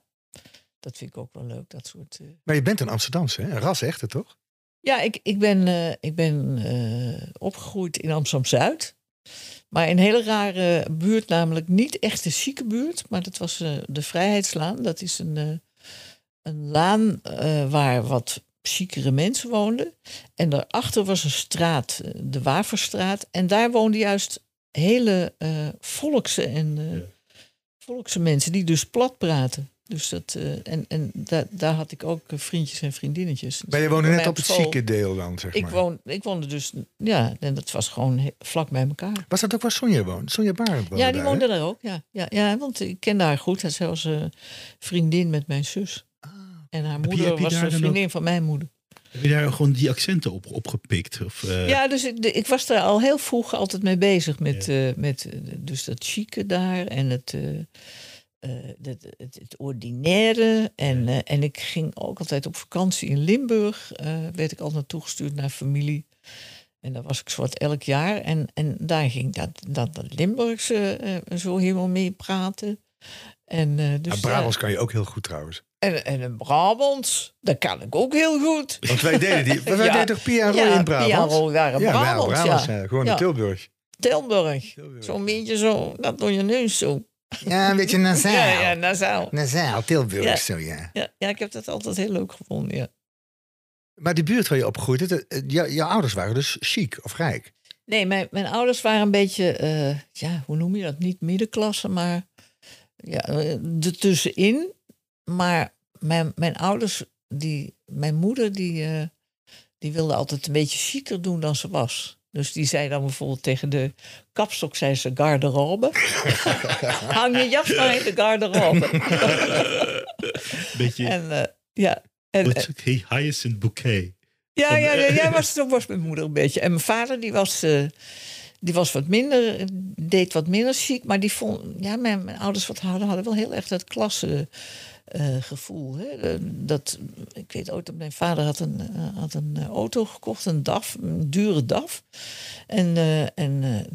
dat vind ik ook wel leuk, dat soort... eh, Maar je bent een Amsterdamse, hè? Een ras echte, toch? Ja, ik, ik ben, eh, ik ben eh, opgegroeid in Amsterdam-Zuid. Maar een hele rare buurt, namelijk niet echt een chique buurt. Maar dat was eh, de Vrijheidslaan. Dat is een, een laan waar wat chicere mensen woonden. En daarachter was een straat, de Waverstraat. En daar woonden juist hele volkse en volkse mensen die dus plat praten. Dus dat, eh, en en daar daar had ik ook eh, vriendjes en vriendinnetjes. Maar je woonde net op het chique deel dan, zeg Ik, maar. woon, ik woonde dus, ja, en dat was gewoon vlak bij elkaar. Was dat ook waar Sonja woont? Sonja Barend woonde ja, die daar, woonde hè? daar ook, ja. ja. Ja, want ik ken haar goed. Zij is zelfs een vriendin met mijn zus. En haar je- moeder heb je was een vriendin van mijn moeder. Heb je daar gewoon die accenten op opgepikt? Of, eh, Ja, dus ik, de- ik was daar al heel vroeg altijd mee bezig. Met, eh, met eh, dus dat chique daar en het, eh, eh, het, het, het ordinaire. En, eh, en ik ging ook altijd op vakantie in Limburg. eh, werd ik altijd naartoe gestuurd naar familie. En daar was ik soort elk jaar. En, en daar ging dat, dat, dat Limburgse eh, zo helemaal mee praten. En, eh, dus, Brabants kan je ook heel goed trouwens. ja, en, en een Brabants, dat kan ik ook heel goed. Want wij deden die. Wij Ja. deden toch Pia en Roy in Brabant? Ja, waren Brabants, ja. ja. Gewoon Ja. in Tilburg. Tilburg. Tilburg. Zo'n beetje zo, dat door je neus zo. Ja, een beetje nasaal. Ja, ja, nasaal. Nasaal, Tilburg Ja. zo, ja. Ja, ja, ik heb dat altijd heel leuk gevonden, ja. Maar die buurt waar je opgegroeid bent, eh, jou- jouw ouders waren dus chic of rijk. Nee, mijn, mijn ouders waren een beetje, eh, ja, hoe noem je dat? Niet middenklasse, maar ja, eh, ertussenin. Maar mijn, mijn ouders, die, mijn moeder, die, eh, die wilde altijd een beetje chiquer doen dan ze was. Dus die zei dan bijvoorbeeld tegen de kapstok, zei ze garderobe. Hang je jas maar in de garderobe. beetje en eh, ja, en, okay, hyacinth bouquet. Ja, ja, ja, ja was, zo was mijn moeder een beetje. En mijn vader, die was, eh, die was wat minder, deed wat minder chic. Maar die vond, ja, mijn, mijn ouders wat hadden, hadden wel heel erg dat klasse eh, gevoel. Hè? Eh, Dat, ik weet dat mijn vader had een, eh, had een auto gekocht, een DAF, een dure DAF. En, en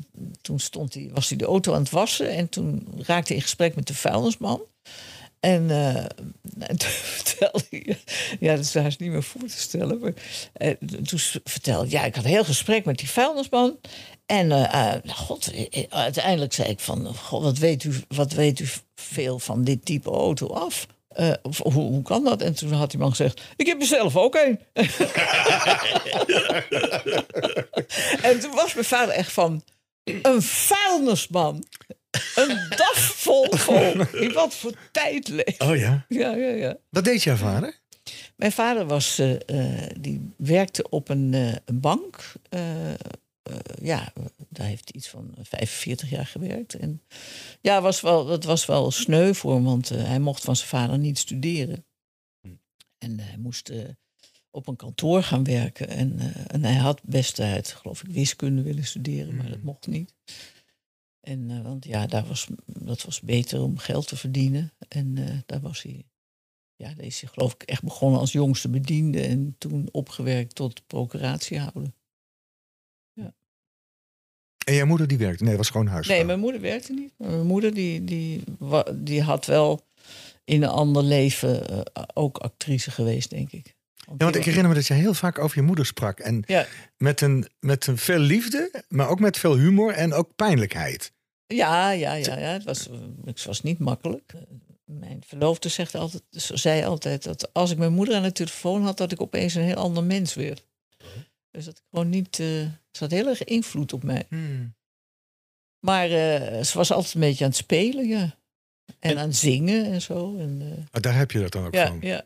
toen stond hij, was hij de auto aan het wassen en toen raakte hij in gesprek met de vuilnisman. En, en toen vertelde hij, ja, dat is haast niet meer voor te stellen. Maar, toen vertelde ja, ik had een heel gesprek met die vuilnisman. En god, uiteindelijk zei ik van, god, wat weet u, wat weet u veel van dit type auto af? Eh, hoe, hoe kan dat? En toen had die man gezegd, ik heb er zelf ook een. en toen was mijn vader echt van, een vuilnisman. Een DAF Volvo. In wat voor tijd leeft. Oh ja. Ja, ja, ja. Wat deed jouw vader? Mijn vader was, eh, eh, die werkte op een, een bank. Eh, eh, ja, daar heeft hij iets van 45 jaar gewerkt. En ja, was wel, dat was wel sneu voor hem, want eh, hij mocht van zijn vader niet studeren. En hij moest eh, op een kantoor gaan werken. En, eh, en hij had best uit, geloof ik, wiskunde willen studeren, maar dat mocht niet. En, eh, want ja, daar was, dat was beter om geld te verdienen. En eh, daar was hij ja, is hij geloof ik echt begonnen als jongste bediende en toen opgewerkt tot procuratiehouder. En jouw moeder die werkte? Nee, was gewoon huisvrouw. Nee, mijn moeder werkte niet. Mijn moeder die, die, die had wel in een ander leven eh, ook actrice geweest, denk ik. Ja, want ik herinner me dat je heel vaak over je moeder sprak. En ja, met, een, met een veel liefde, maar ook met veel humor en ook pijnlijkheid. ja, ja, ja, ja. Het, was, het was niet makkelijk. Mijn verloofde zegt altijd, zei altijd dat als ik mijn moeder aan de telefoon had, dat ik opeens een heel ander mens werd. Dus dat ik gewoon niet. eh ze had heel erg invloed op mij. Maar eh, ze was altijd een beetje aan het spelen, ja. En, En- aan het zingen en zo. En, eh, Maar daar heb je dat dan ook ja, van. ja.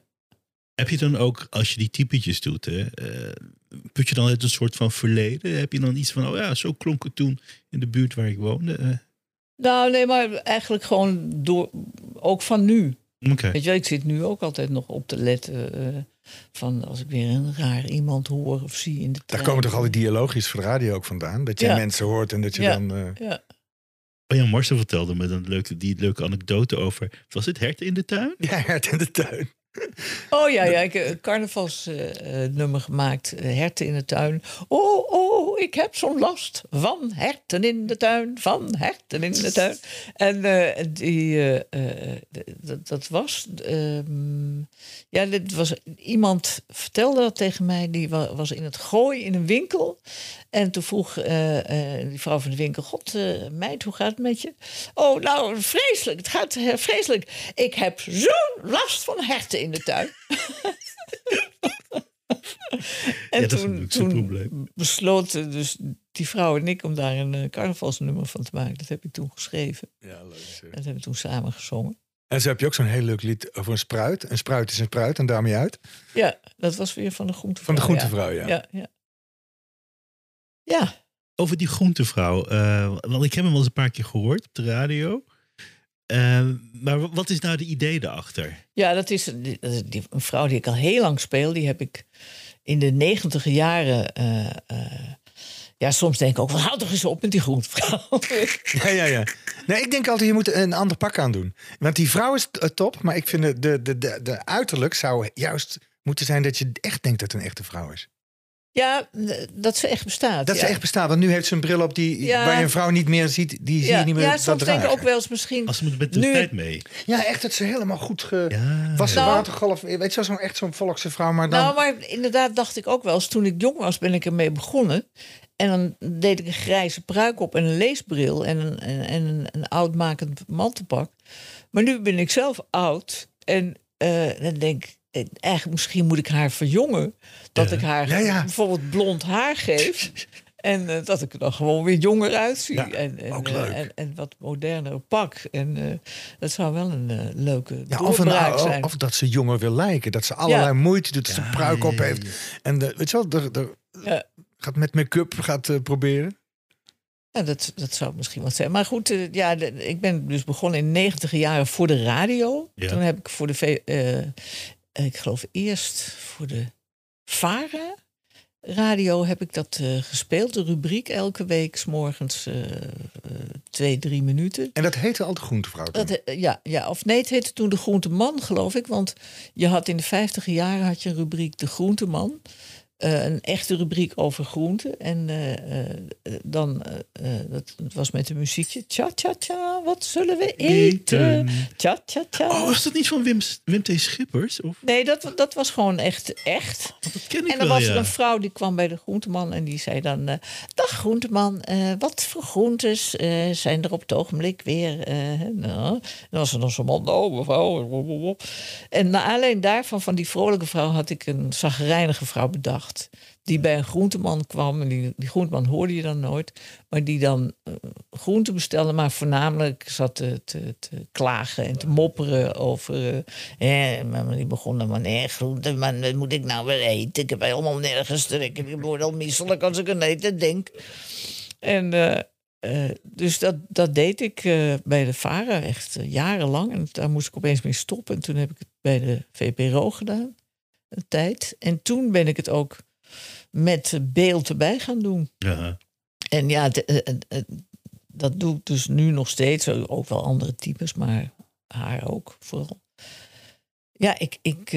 Heb je dan ook, als je die typetjes doet, hè, eh, put je dan uit een soort van verleden? Heb je dan iets van, oh ja, zo klonk het toen in de buurt waar ik woonde? Eh, Nou, nee, maar eigenlijk gewoon door, ook van nu. Oké. Weet je wel, ik zit nu ook altijd nog op te letten eh, van als ik weer een raar iemand hoor of zie in de Daar trein. komen toch al die dialogisch voor de radio ook vandaan? Dat je Ja. mensen hoort en dat je Ja. dan... eh, Ja, Oh ja, Marcel vertelde me dan leuke, die leuke anekdote over, was het herten in de tuin? ja, hert in de tuin. Oh ja, ja ik heb een carnavalsnummer gemaakt. eh, herten in de tuin. Oh, oh, ik heb zo'n last van herten in de tuin. Van herten in de tuin. En eh, die, eh, eh, dat, dat was. ehm, ja, dit was. Iemand vertelde dat tegen mij. Die wa- was in het gooi in een winkel. En toen vroeg eh, eh, die vrouw van de winkel: God, eh, meid, hoe gaat het met je? Oh, nou, vreselijk. Het gaat vreselijk. Ik heb zo'n last van herten in de tuin. en Ja, toen, toen besloten dus die vrouw en ik om daar een carnavalsnummer van te maken. Dat heb ik toen geschreven. Ja, leuk. dat hebben we toen samen gezongen. En zo heb je ook zo'n heel leuk lied over een spruit. Een spruit is een spruit en daarmee uit. Ja, dat was weer van de groentevrouw. Van de groentevrouw, ja. Ja, ja. ja. Over die groentevrouw, eh, want ik heb hem wel eens een paar keer gehoord op de radio. Eh, maar wat is nou de idee daarachter? Ja, dat is die- die- een vrouw die ik al heel lang speel. Die heb ik in de negentiger jaren. eh, ja, soms denk ik ook, houd toch eens op met die groentvrouw. Ja, ja, ja. Nee, ik denk altijd, je moet een ander pak aan doen. Want die vrouw is top, maar ik vind de, de, de, de uiterlijk zou juist moeten zijn dat je echt denkt dat het een echte vrouw is. Ja, dat ze echt bestaat. Dat ja. ze echt bestaat. Want nu heeft ze een bril op die, Ja. waar je een vrouw niet meer ziet. Die zie Ja, je niet meer ja dat soms denk ik ook wel eens misschien. Als ze moet met de Nu- tijd mee. Ja, echt dat ze helemaal goed ge... Ja. Was ze Nou- watergolf, weet je zo'n echt zo'n volkse vrouw, maar dan... Nou, maar inderdaad dacht ik ook wel eens. Toen ik jong was, ben ik ermee begonnen. En dan deed ik een grijze pruik op en een leesbril en een, en, en een, een oudmakend mantelpak. Maar nu ben ik zelf oud. En eh, dan denk ik, eigenlijk misschien moet ik haar verjongen. Dat ik haar Ja, ja. bijvoorbeeld blond haar geef. En eh, dat ik er dan gewoon weer jonger uitzie. Ja, en, en, ook eh, leuk. en, en wat moderner pak. En eh, dat zou wel een leuke ja, of, een, doorbraak zijn. of dat ze jonger wil lijken. Dat ze allerlei moeite doet, dat ze pruik op heeft. En de, weet je wel, de, de, Ja. gaat met make-up gaat proberen. Ja, dat, dat zou misschien wat zijn. Maar goed, ja, de- ik ben dus begonnen in de negentiger jaren voor de radio. Ja. Toen heb ik voor de, V- eh, ik geloof eerst voor de VARA radio heb ik dat eh, gespeeld. De rubriek elke week, s morgens eh, eh, twee, drie minuten. En dat heette al de groentevrouw. Dat, eh, ja, ja, of nee, het heette toen de Groenteman, geloof ik. Want je had in de vijftiger jaren had je een rubriek De Groenteman. Eh, een echte rubriek over groenten. En eh, eh, dan, dat, het was met een muziekje. Tja, tja, tja, wat zullen we eten? Tja, tja, tja. Oh, was dat niet van Wim, Wim T. Schippers? Of, Nee, dat, dat was gewoon echt, echt. want dat ken ik En dan wel, was er ja. een vrouw die kwam bij de groenteman en die zei dan... Dag groenteman, wat voor groentes zijn er op het ogenblik weer? nou, dan was er nog zo'n man, oh mevrouw. En naar aanleiding daarvan, van die vrolijke vrouw... had ik een zagrijnige vrouw bedacht. Die bij een groenteman kwam. En die, die groenteman hoorde je dan nooit. Maar die dan eh, groenten bestelde. Maar voornamelijk zat te, te, klagen en te mopperen over... maar die begon dan nee, groenten, wat moet ik nou weer eten? Ik heb helemaal nergens trek. Ik word al misselijk als ik aan eten denk. En eh, dus dat, dat deed ik bij de VARA echt jarenlang. En daar moest ik opeens mee stoppen. En toen heb ik het bij de VPRO gedaan. Een tijd. En toen ben ik het ook met beeld erbij gaan doen. Ja. En ja, eh, eh, eh, dat doe ik dus nu nog steeds. Ook wel andere types, maar haar ook vooral. Ja, ik, ik,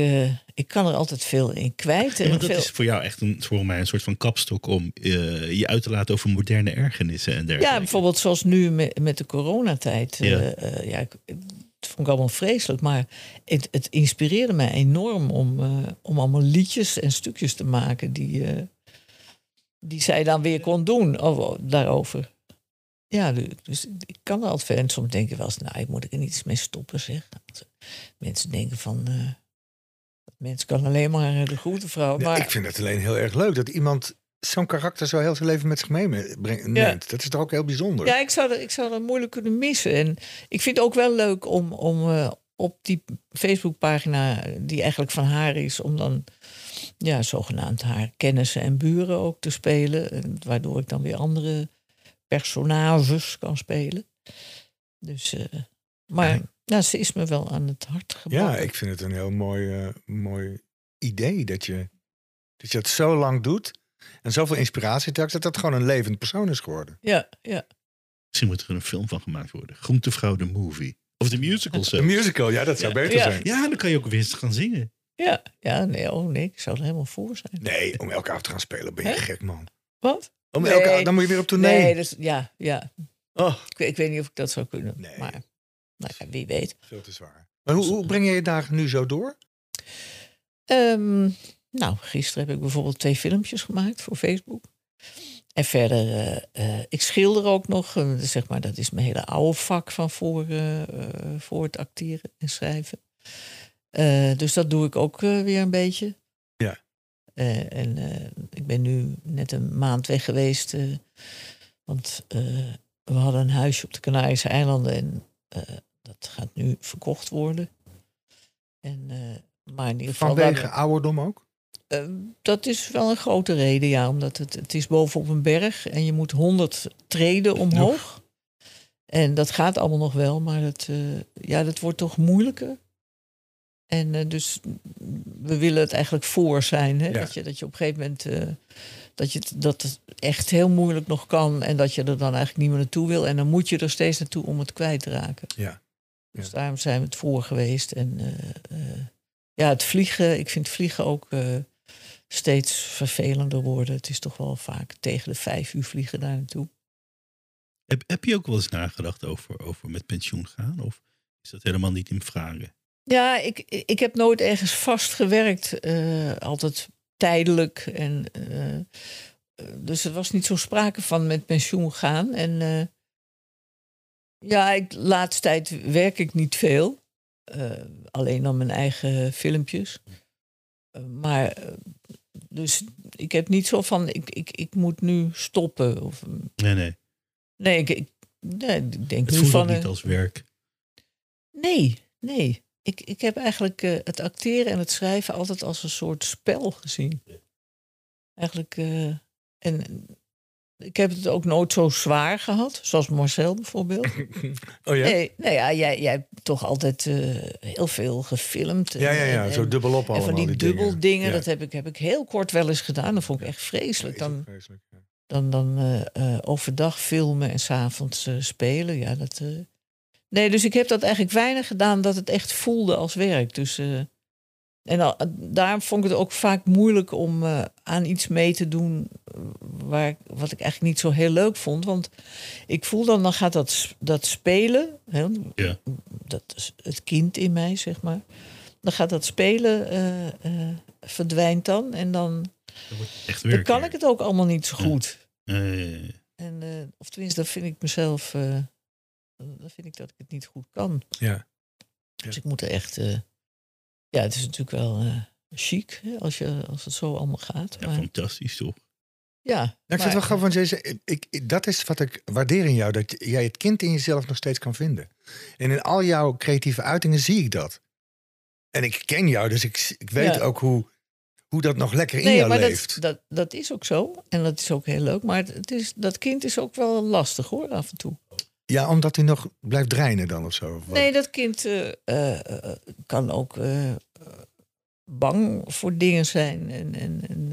ik kan er altijd veel in kwijt. Ja, want dat veel- is voor jou echt een, voor mij een soort van kapstok om je uit te laten over moderne ergernissen en dergelijke. Ja, bijvoorbeeld zoals nu met, met de coronatijd. Ja. Ja. ja, ik, het vond ik allemaal vreselijk. Maar het, het inspireerde mij enorm om, eh, om allemaal liedjes en stukjes te maken die, eh, die zij dan weer kon doen over, daarover. Ja, du- dus ik kan er altijd. En soms denk je wel eens, nou, ik moet er niet eens mee stoppen, zeg. Want, eh, Mensen denken van, eh dat mens kan alleen maar de groentevrouw. Ja, Maar ik vind het alleen heel erg leuk dat iemand zo'n karakter zo heel zijn leven met zich meebrengt. Dat is toch ook heel bijzonder. Ja, ik zou, dat, ik zou dat moeilijk kunnen missen. En ik vind het ook wel leuk om, om eh, op die Facebookpagina, die eigenlijk van haar is, om dan ja, zogenaamd haar kennissen en buren ook te spelen. En Waardoor ik dan weer andere personages kan spelen. Dus, eh, maar Ja. ja. ze is me wel aan het hart Ja, gebracht. ik vind het een heel mooi, eh, mooi idee dat je, dat je het zo lang doet. En zoveel inspiratie trekt dat dat gewoon een levend persoon is geworden. Ja, ja. Misschien moet er een film van gemaakt worden. Groentevrouw de movie. Of de musical Een zelf. musical, ja, dat zou Ja. beter Ja. zijn. Ja, dan kan je ook weer eens gaan zingen. Ja, ja, nee, oh nee, ik zou er helemaal voor zijn. Nee, om elke avond te gaan spelen ben je Hè? gek, man. Wat? Om Nee. elke, dan moet je weer op tournee. Nee, dus, ja, ja. Oh, Ik, weet- ik weet niet of ik dat zou kunnen. Nee. Maar nou ja, wie weet. veel te zwaar. Maar hoe, hoe breng je je dagen nu zo door? Ehm, nou, gisteren heb ik bijvoorbeeld twee filmpjes gemaakt voor Facebook. En verder, eh, eh, ik schilder ook nog. eh, zeg maar, dat is mijn hele oude vak van voor, voor het acteren en schrijven. Dus dat doe ik ook weer een beetje. Ja. En ik ben nu net een maand weg geweest. want we hadden een huisje op de Canarische eilanden. En dat gaat nu verkocht worden. En, maar in ieder geval... Vanwege ouderdom ook? Eh, dat is wel een grote reden, ja. Omdat het, het is bovenop een berg en je moet 100 treden omhoog. En dat gaat allemaal nog wel, maar het, eh, ja, dat wordt toch moeilijker. En eh, dus we willen het eigenlijk voor zijn. Hè? Ja. Dat, je, dat je op een gegeven moment dat, je, dat het echt heel moeilijk nog kan. En dat je er dan eigenlijk niet meer naartoe wil. En dan moet je er steeds naartoe om het kwijt te raken. Ja. Dus Ja. daarom zijn we het voor geweest. En ja, het vliegen, ik vind vliegen ook steeds vervelender worden. Het is toch wel vaak tegen de vijf uur vliegen daar naartoe. Heb, heb je ook wel eens nagedacht over, over met pensioen gaan? Of is dat helemaal niet in vragen? Ja, ik, ik heb nooit ergens vast gewerkt. eh, altijd tijdelijk. En, eh, eh, dus er was niet zo sprake van met pensioen gaan. En ja, ik, de laatste tijd werk ik niet veel. Alleen dan mijn eigen filmpjes. Maar dus ik heb niet zo van, ik, ik, ik moet nu stoppen. Of, Nee, nee. nee, ik, ik, nee, ik denk Het nu van... ook niet als werk. Nee, nee. Ik, ik heb eigenlijk eh, het acteren en het schrijven altijd als een soort spel gezien. Eigenlijk. eh, en ik heb het ook nooit zo zwaar gehad, zoals Marcel bijvoorbeeld. Oh ja? Nee, nou ja, jij, jij hebt toch altijd eh, heel veel gefilmd. en- Ja, ja, ja, en- zo en- dubbelop En van die, dingen. dubbeldingen, Ja. dat heb ik, heb ik heel kort wel eens gedaan. Dat vond ik echt vreselijk. Dan, Vreselijk, ja. dan, dan eh, eh, overdag filmen en s'avonds spelen. Ja, dat. Nee, dus ik heb dat eigenlijk weinig gedaan dat het echt voelde als werk. Dus, en al, daarom vond ik het ook vaak moeilijk om eh, aan iets mee te doen waar, wat ik eigenlijk niet zo heel leuk vond. Want ik voel dan, dan gaat dat, dat spelen, hè, Ja. dat is het kind in mij, zeg maar. Dan gaat dat spelen, eh, eh, verdwijnt dan. En dan, echt dan kan ik het ook allemaal niet zo Ja. goed. Eh, En, eh, of tenminste, dat vind ik mezelf. eh, dan vind ik dat ik het niet goed kan. Ja. Dus ik moet er echt. Ja, het is natuurlijk wel eh, chic hè, als, je, als het zo allemaal gaat. ja, maar, fantastisch toch? ja, Nou, ik vind het wel grappig, want ik, ik- dat is wat ik waardeer in jou. Dat jij het kind in jezelf nog steeds kan vinden. En in al jouw creatieve uitingen zie ik dat. En ik ken jou, dus ik, ik weet Ja. ook hoe, hoe dat nog lekker in Nee, jou maar dat, leeft. dat, dat is ook zo. En dat is ook heel leuk. Maar het is, dat kind is ook wel lastig hoor, af en toe. Ja, omdat hij nog blijft dreinen dan of zo. of? Nee, dat kind eh, eh, eh, kan ook bang voor dingen zijn. En, en, en,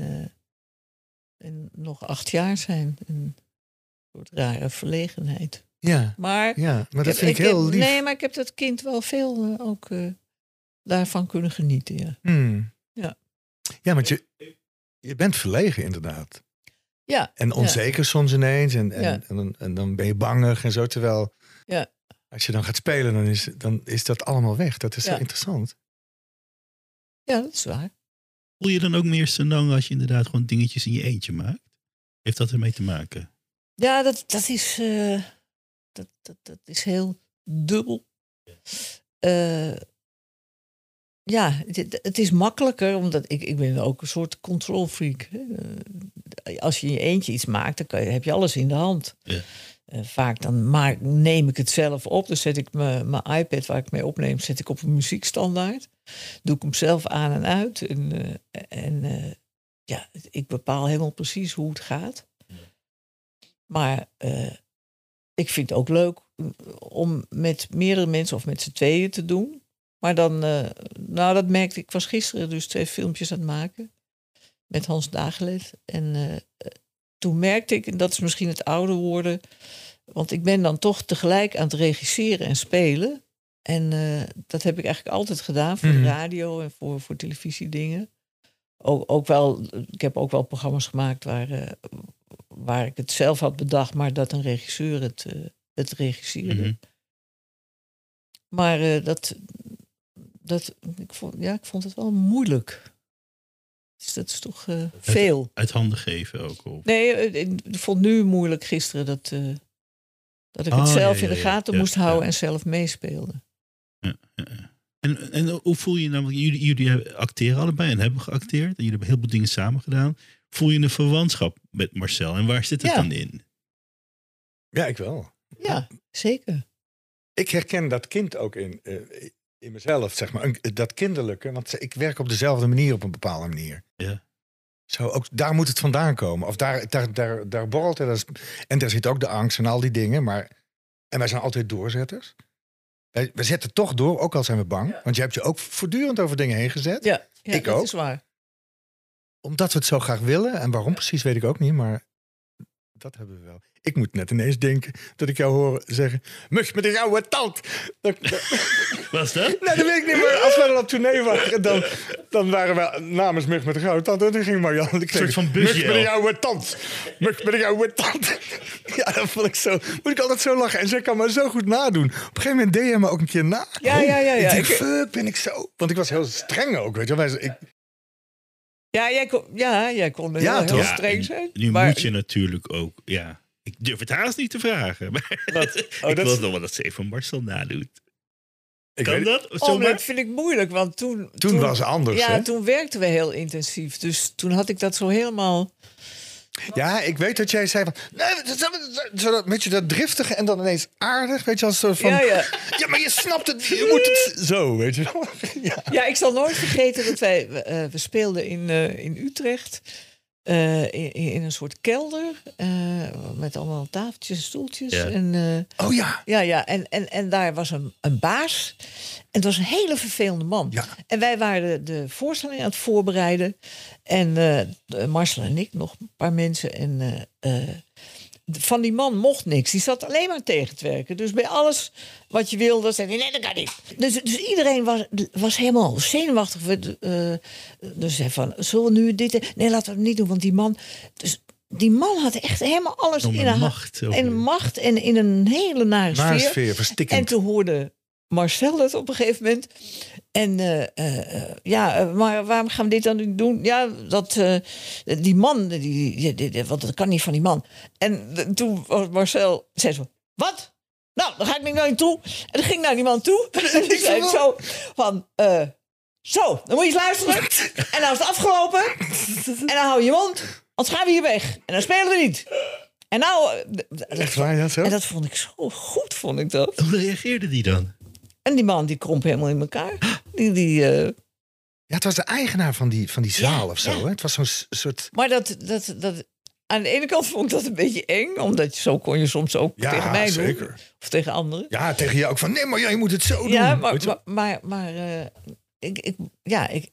en nog acht jaar zijn. En een soort rare verlegenheid. Ja, Maar, ja, maar dat vind ik heel heb- lief. Nee, maar ik heb dat kind wel veel ook daarvan kunnen genieten. Ja, Hmm. Ja. Ja, want je, je bent verlegen inderdaad. Ja, En onzeker soms ineens. En, en, Ja. en, dan, en dan ben je bangig en zo. Terwijl Ja. als je dan gaat spelen, dan is, dan is dat allemaal weg. Dat is zo Ja. interessant. ja, dat is waar. Voel je dan ook meer senang als je inderdaad gewoon dingetjes in je eentje maakt? Heeft dat ermee te maken? Ja, dat, dat, is, eh, dat, dat, dat is heel dubbel. Eh, ja, het, het is makkelijker, omdat ik, ik ben ook een soort control freak. Eh, als je in je eentje iets maakt, dan kan je, heb je alles in de hand. Ja. Eh, vaak dan maak, neem ik het zelf op. Dan zet ik mijn mijn iPad waar ik mee opneem, zet ik op een muziekstandaard. Doe ik hem zelf aan en uit. En, eh, en ja, ik bepaal helemaal precies hoe het gaat. Maar ik vind het ook leuk om met meerdere mensen of met z'n tweeën te doen. Maar dan, eh, nou dat merkte ik, ik was gisteren dus twee filmpjes aan het maken. Met Hans Dagelet. En eh, toen merkte ik, en dat is misschien het ouder worden. Want ik ben dan toch tegelijk aan het regisseren en spelen. En eh, dat heb ik eigenlijk altijd gedaan voor Mhm. de radio en voor, voor televisiedingen. Ook, ook wel, ik heb ook wel programma's gemaakt waar, waar ik het zelf had bedacht, maar dat een regisseur het, het regisseerde. Mhm. Maar dat, dat ik, vond, ja, ik vond het wel moeilijk. Dus dat is toch eh, veel. Uit handen geven ook. Of... Nee, eh, ik vond nu moeilijk gisteren dat, eh, dat ik Oh, het zelf ja, in de ja, gaten ja, moest houden ja. en zelf meespeelde. En, en hoe voel je je nou, jullie, jullie acteren allebei en hebben geacteerd. En jullie hebben heel veel dingen samen gedaan. Voel je een verwantschap met Marcel? En waar zit het Ja. dan in? Ja, ik wel. Ja, zeker. Ik herken dat kind ook in, eh, in mezelf, zeg maar. Een- Dat kinderlijke. Want ik werk op dezelfde manier op een bepaalde manier. Ja. Zo, ook daar moet het vandaan komen. Of daar, daar, daar, daar borrelt het. En daar zit ook de angst en al die dingen. Maar, en wij zijn altijd doorzetters. Wij, we zetten toch door, ook al zijn we bang. Want je hebt je ook voortdurend over dingen heen gezet. Ja, ja Ik dat ook. is waar. Omdat we het zo graag willen. En waarom precies weet ik ook niet. Maar dat hebben we wel. Ik moet net ineens denken dat ik jou hoor zeggen... Mug met een oude tand. Dat, Was dat? Nee, dat weet ik niet. Maar als wij dan op tournee waren, dan, dan waren we namens Mug met de gouden tand. En toen ging Marjan. Een soort van busje Mug met een oude tand. Mug met een oude tand. Ja, dat vond ik zo. Moet ik altijd zo lachen. En zij kan me zo goed nadoen. Op een gegeven moment deed je me ook een keer na. Ja, ja, ja, ja. Ik denk, Ik- fuck, ben ik zo. Want ik was heel streng ook, weet je wel. Wij- Ik, Ja, jij kon, ja, jij kon Ja, heel, streng en zijn. Nu maar, moet je natuurlijk ook, ja. Ik durf het haast niet te vragen. Maar Oh, ik dat wil nog wel dat ze even Marcel nadoet. ik Kan weet- dat? Oh, dat vind ik moeilijk, want toen... Toen was het anders, Ja, hè? toen werkten we heel intensief. Dus toen had ik dat zo helemaal... Ja, ik weet dat jij zei van... Nee, je, dat driftige en dan ineens aardig. Weet je, als soort van... Ja, ja. Ja, maar je snapt het. Je moet het zo, weet je wel. Ja. Ja, ik zal nooit vergeten dat wij... eh, we speelden in, eh, in Utrecht... eh, in, in een soort kelder. eh, met allemaal tafeltjes en stoeltjes. Ja. En, eh, Oh ja. ja, ja. En, en, en daar was een, een baas. En het was een hele vervelende man. Ja. En wij waren de voorstelling aan het voorbereiden. En de- Marcel en ik, nog een paar mensen. En van die man mocht niks. Die zat alleen maar tegen te werken. Dus bij alles wat je wilde, zei hij, nee, dat kan niet. Dus, dus iedereen was, was helemaal zenuwachtig. We, eh, dus zei van, zullen we nu dit... Nee, laten we het niet doen, want die man... Dus die man had echt helemaal alles Om in een macht En macht en in een hele nare sfeer. sfeer, verstikkend. En toen hoorde Marcel het op een gegeven moment. En eh, eh, eh, ja, maar waarom gaan we dit dan niet doen? Ja, dat eh, die man, die, die, die- die- want dat kan niet van die man. En toen was Marcel, zei zo, wat? Nou, dan ga ik naar je toe. En dan ging naar die man toe. En die zei zo van, eh, zo, dan moet je eens luisteren. En dan is het afgelopen. En dan hou je mond, anders gaan we hier weg. En dan spelen we niet. En nou, Echt waar, ja, zo? en dat vond ik zo goed, vond ik dat. Hoe reageerde die dan? En die man die kromp helemaal in elkaar. Die, die, eh, Ja, het was de eigenaar van die, van die zaal Ja, of zo. ja. Hè? Het was zo'n soort... maar dat, dat, dat, aan de ene kant vond ik dat een beetje eng. Omdat je, zo kon je soms ook Ja, tegen mij doen. Of tegen anderen. Ja, tegen jou ook van... Nee, maar jij moet het zo doen. Ja, maar, Weet je maar, maar, maar, eh, ik, ik, ja, ik,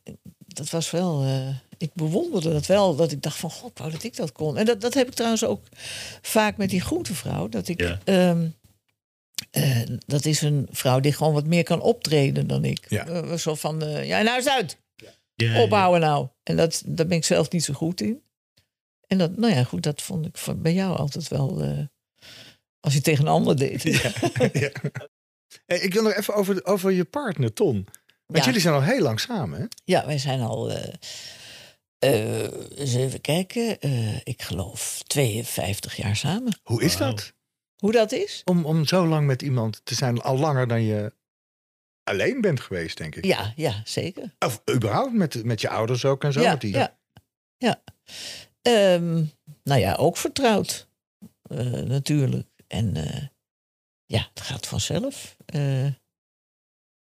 dat was wel... eh, ik bewonderde dat wel. Dat ik dacht van, god, wou dat ik dat kon. En dat, dat heb ik trouwens ook vaak met die groentevrouw. Dat ik... Ja. Eh, dat is een vrouw die gewoon wat meer kan optreden dan ik. Ja. Eh, zo van, eh, ja, nou is het uit. Ja, ophouden nou. En dat, daar ben ik zelf niet zo goed in. En dat, nou ja, goed, dat vond ik van, bij jou altijd wel. eh, als je tegen een ander deed. Ja, ja. Hey, ik wil nog even over, over je partner, Ton. Want Ja. jullie zijn al heel lang samen, hè? wij zijn al. eh, eh, eens even kijken. eh, ik geloof 52 jaar samen. Hoe is dat? Hoe dat is? Om, om zo lang met iemand te zijn, al langer dan je alleen bent geweest, denk ik. Ja, ja, zeker. Of überhaupt met, met je ouders ook en zo. ja, met die... ja, ja. Ehm, nou ja, ook vertrouwd. eh, natuurlijk. En eh, ja, het gaat vanzelf. Eh,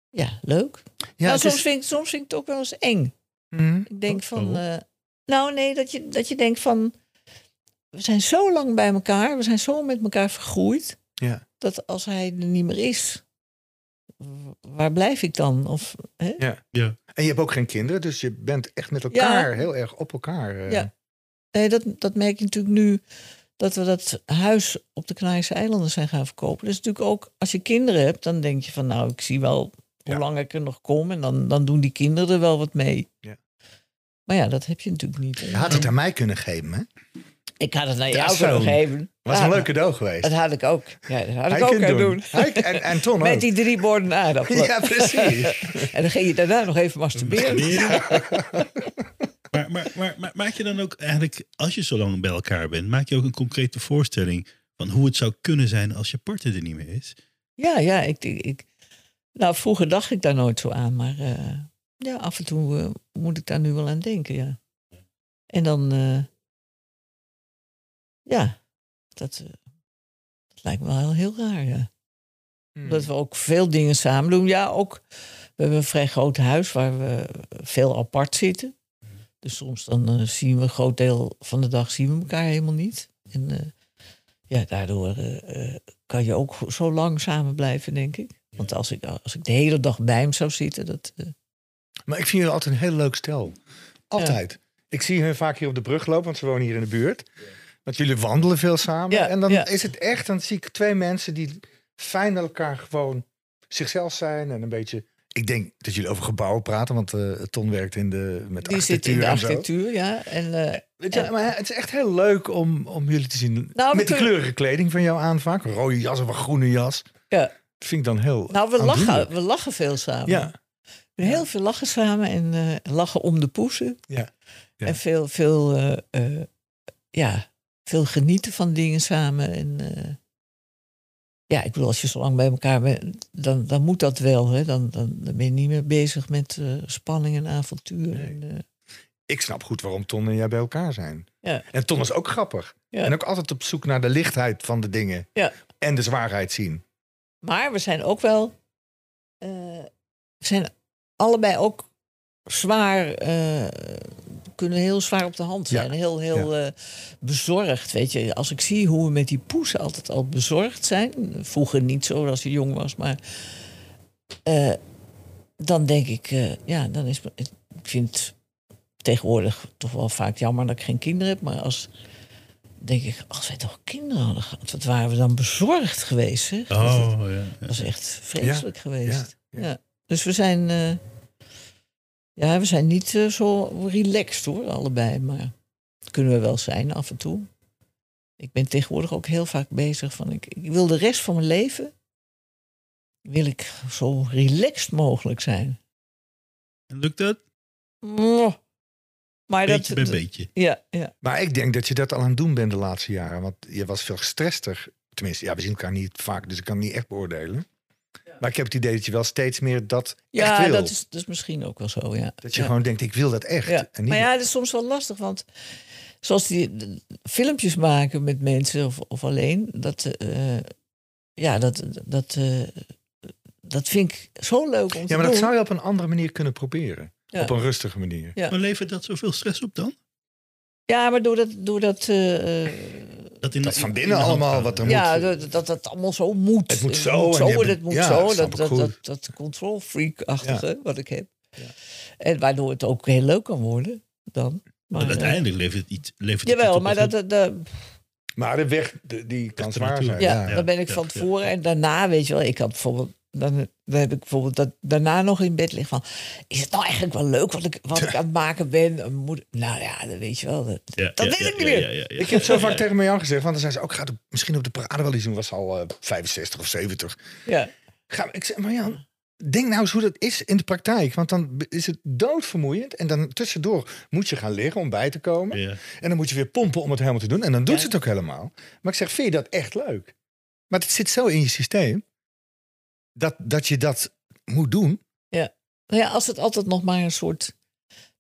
ja, leuk. Ja, nou, soms, is- vind ik, soms vind ik het ook wel eens eng. Mhm. Ik denk Oh, van. oh. nou, nee, dat je, dat je denkt van. We zijn zo lang bij elkaar, we zijn zo met elkaar vergroeid. Ja. Dat als hij er niet meer is, waar blijf ik dan? Of, hè? Ja. Ja. En je hebt ook geen kinderen, dus je bent echt met elkaar heel erg op elkaar. eh. Ja. Nee, dat, dat merk je natuurlijk nu dat we dat huis op de Canarische eilanden zijn gaan verkopen. Dus natuurlijk ook als je kinderen hebt, dan denk je van nou, ik zie wel hoe Ja. lang ik er nog kom. En dan, dan doen die kinderen er wel wat mee. Ja. Maar ja, dat heb je natuurlijk niet. Je had het aan mij kunnen geven, hè? Ik had het naar jou zo. kunnen geven. Was een leuk cadeau geweest. Dat had ik ook. Ja, dat had ik ook kunnen doen. Hij- en, en Ton ook. Met die drie borden aardappelen. Ja, precies. En dan ging je daarna nog even masturberen. Maar, maar, maar, maar maak je dan ook eigenlijk, als je zo lang bij elkaar bent, maak je ook een concrete voorstelling van hoe het zou kunnen zijn als je partner er niet meer is? Ja, ja. Ik, ik, nou, vroeger dacht ik daar nooit zo aan. Maar eh, ja, af en toe eh, moet ik daar nu wel aan denken, ja. En dan... ja, dat, eh, dat lijkt me wel heel raar, ja. Hmm. Dat we ook veel dingen samen doen. Ja, ook... We hebben een vrij groot huis waar we veel apart zitten. Dus soms dan eh, zien we een groot deel van de dag zien we elkaar helemaal niet. En eh, ja, daardoor kan je ook zo lang samen blijven, denk ik. Want als ik, als ik de hele dag bij hem zou zitten, dat... Maar ik vind jullie altijd een heel leuk stel. Altijd. Ik zie hun vaak hier op de brug lopen, want ze wonen hier in de buurt. Want jullie wandelen veel samen. Ja, en dan ja. is het echt, dan zie ik twee mensen die fijn met elkaar gewoon zichzelf zijn. En een beetje, ik denk dat jullie over gebouwen praten, want eh Ton werkt in de, met die zit in de architectuur, ja. En, Weet je, maar het is echt heel leuk om, om jullie te zien. Nou, met kunnen- kleurige kleding van jou aan vaak. Rode jas of een groene jas. ja. Dat vind ik dan heel Nou, we aandoenlijk. lachen, we lachen veel samen. Ja, We heel veel lachen samen en eh, lachen om de poesen. ja. Ja. En veel, veel, ja, veel genieten van dingen samen. En eh, ja, ik bedoel, als je zo lang bij elkaar bent, dan, dan moet dat wel. Hè? Dan, dan, dan ben je niet meer bezig met eh, spanning en avontuur. Nee. En, eh, Ik snap goed waarom Ton en jij bij elkaar zijn. Ja. En Ton is ook grappig. Ja. En ook altijd op zoek naar de lichtheid van de dingen. Ja. En de zwaarheid zien. maar we zijn ook wel, we zijn allebei ook zwaar, kunnen heel zwaar op de hand zijn. Ja. Heel, heel eh, bezorgd, weet je. Als ik zie hoe we met die poesen altijd al bezorgd zijn. Vroeger niet zo als je jong was, maar... eh, dan denk ik, eh, ja, dan is... Ik vind het tegenwoordig toch wel vaak jammer dat ik geen kinderen heb. Maar als... Denk ik, als wij toch kinderen hadden gehad, wat waren we dan bezorgd geweest, hè? Dat, Oh, ja. dat is echt vreselijk geweest. ja. Ja, Dus we zijn, eh, ja, we zijn niet eh, zo relaxed hoor, allebei. Maar dat kunnen we wel zijn af en toe. Ik ben tegenwoordig ook heel vaak bezig van, ik, ik wil de rest van mijn leven, wil ik zo relaxed mogelijk zijn. En lukt dat? Mwah. Maar Beetje bij dat, beetje. ja, ja. Maar ik denk dat je dat al aan het doen bent de laatste jaren. Want je was veel gestrester. Tenminste, ja, we zien elkaar niet vaak, dus ik kan het niet echt beoordelen. Maar ik heb het idee dat je wel steeds meer dat echt ja wil. dat, is, dat is misschien ook wel zo, ja. Dat je Ja. gewoon denkt, ik wil dat echt. Ja. En niet Maar ja, het is soms wel lastig, want zoals die de- filmpjes maken met mensen of, of alleen, dat, eh, ja, dat, dat, eh, dat vind ik zo leuk om te ja, maar dat doen. zou je op een andere manier kunnen proberen. Ja. Op een rustige manier. Ja. Maar levert dat zoveel stress op dan? Ja, maar doordat, doordat eh, eh, Dat, in, Dat van in- binnen de allemaal wat er ja, moet. dat, dat dat allemaal zo moet. Het moet Het zo moet en zo en het moet ja, zo. Dat, dat, goed. dat, dat control freak-achtige wat ik heb. En waardoor het ook heel leuk kan worden dan. Maar Maar, eh, uiteindelijk levert het iets. Levert het Jawel, toch maar dat, dat, dat- Maar de weg, de- die kan zwaar zijn. Ja, Ja, dan ben ik ja, van ja. tevoren. En daarna, weet je wel, ik had bijvoorbeeld. Dan, dan heb ik bijvoorbeeld dat, daarna nog in bed liggen van... Is het nou eigenlijk wel leuk wat ik, wat ik aan het maken ben? Een Moeder, nou ja, dat weet je wel. Dat, Ja, dat ja, weet ja, ik niet ja, meer. ja, ja, ja. Ik heb zo vaak tegen Marjan gezegd, want dan zei ze ook, gaat misschien op de parade wel iets doen. Was al eh, 65 of 70. Ja. Ga, ik zeg, Marjan, denk nou eens hoe dat is in de praktijk. Want dan is het doodvermoeiend. En dan tussendoor moet je gaan liggen om bij te komen. Ja. En dan moet je weer pompen om het helemaal te doen. En dan doet Ja. ze het ook helemaal. Maar ik zeg, vind je dat echt leuk? Maar het zit zo in je systeem. Dat, dat je dat moet doen. Nou ja, als het altijd nog maar een soort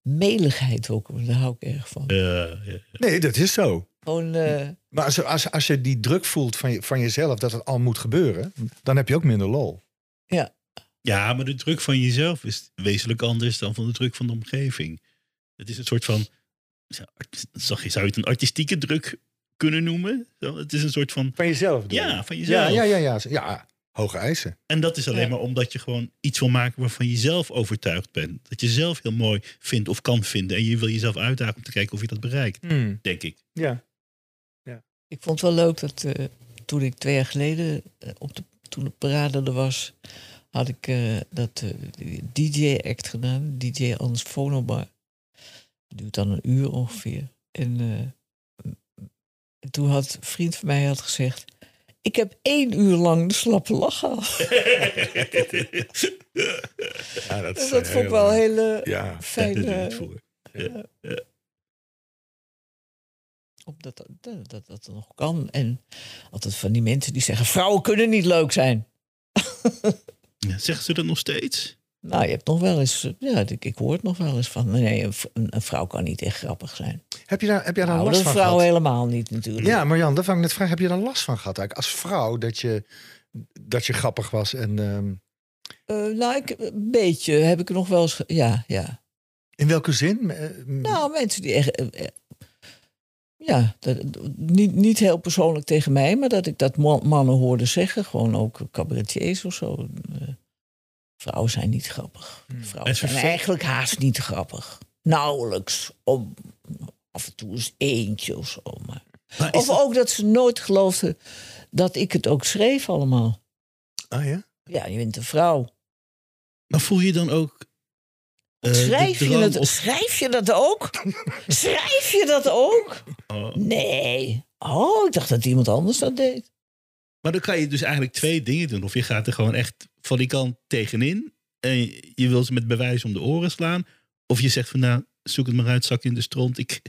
meligheid ook, daar hou ik erg van. Ja, ja. Nee, dat is zo. Gewoon, eh, Maar als, als, als je die druk voelt van, je, van jezelf dat het al moet gebeuren, dan heb je ook minder lol. Ja, maar de druk van jezelf is wezenlijk anders dan van de druk van de omgeving. Het is een soort van. ja, Zou je zou je het een artistieke druk kunnen noemen? Zo, Het is een soort van. Van jezelf? je? Ja, van jezelf. ja, ja, ja, ja. Ja, hoge eisen. En dat is alleen Ja. maar omdat je gewoon iets wil maken waarvan je zelf overtuigd bent. Dat je zelf heel mooi vindt of kan vinden. En je wil jezelf uitdagen om te kijken of je dat bereikt, denk ik. Ja. ik vond het wel leuk dat eh, toen ik twee jaar geleden eh, op de, toen de parade er was, had ik eh, dat DJ-act gedaan, DJ Ans Fonobar. Dat duurt dan een uur ongeveer. En, eh, en toen had een vriend van mij had gezegd, ik heb één uur lang de slappe lach gehad. ja dat, Dus dat vond ik wel heel eh, Ja. Daar fijn. doe je eh, omdat dat, dat, dat dat nog kan. En altijd van die mensen die zeggen: vrouwen kunnen niet leuk zijn. Ja, zeggen ze dat nog steeds? Nou, je hebt nog wel eens, ja, ik, ik hoor het nog wel eens van: nee, een, vrouw kan niet echt grappig zijn. Heb je daar, heb jij daar Nou, last een van vrouw gehad? helemaal niet natuurlijk. Ja, Marjan, daar vang ik net vragen. Heb je daar last van gehad eigenlijk als vrouw dat je, dat je grappig was? En ehm, Eh, nou, ik, een beetje heb ik nog wel eens. Ja, ja. in welke zin? Eh, m- Nou, mensen die echt. eh, ja, dat, niet, niet heel persoonlijk tegen mij, maar dat ik dat man- mannen hoorde zeggen. Gewoon ook cabaretiers of zo. Vrouwen zijn niet grappig. Hmm. Vrouwen zijn eigenlijk haast niet grappig. Nauwelijks. Om, af en toe eens eentje of zo. Maar. Of dat- ook dat ze nooit geloofden dat ik het ook schreef allemaal. Ah ja? Ja, je bent een vrouw. maar voel je dan ook. eh, schrijf, je of- schrijf je dat ook? schrijf je dat ook? Oh. Nee. Oh, ik dacht dat iemand anders dat deed. Maar dan kan je dus eigenlijk twee dingen doen. Of je gaat er gewoon echt van die kant tegenin. En je wil ze met bewijs om de oren slaan. Of je zegt van nou, zoek het maar uit, zak in de stront. Ik,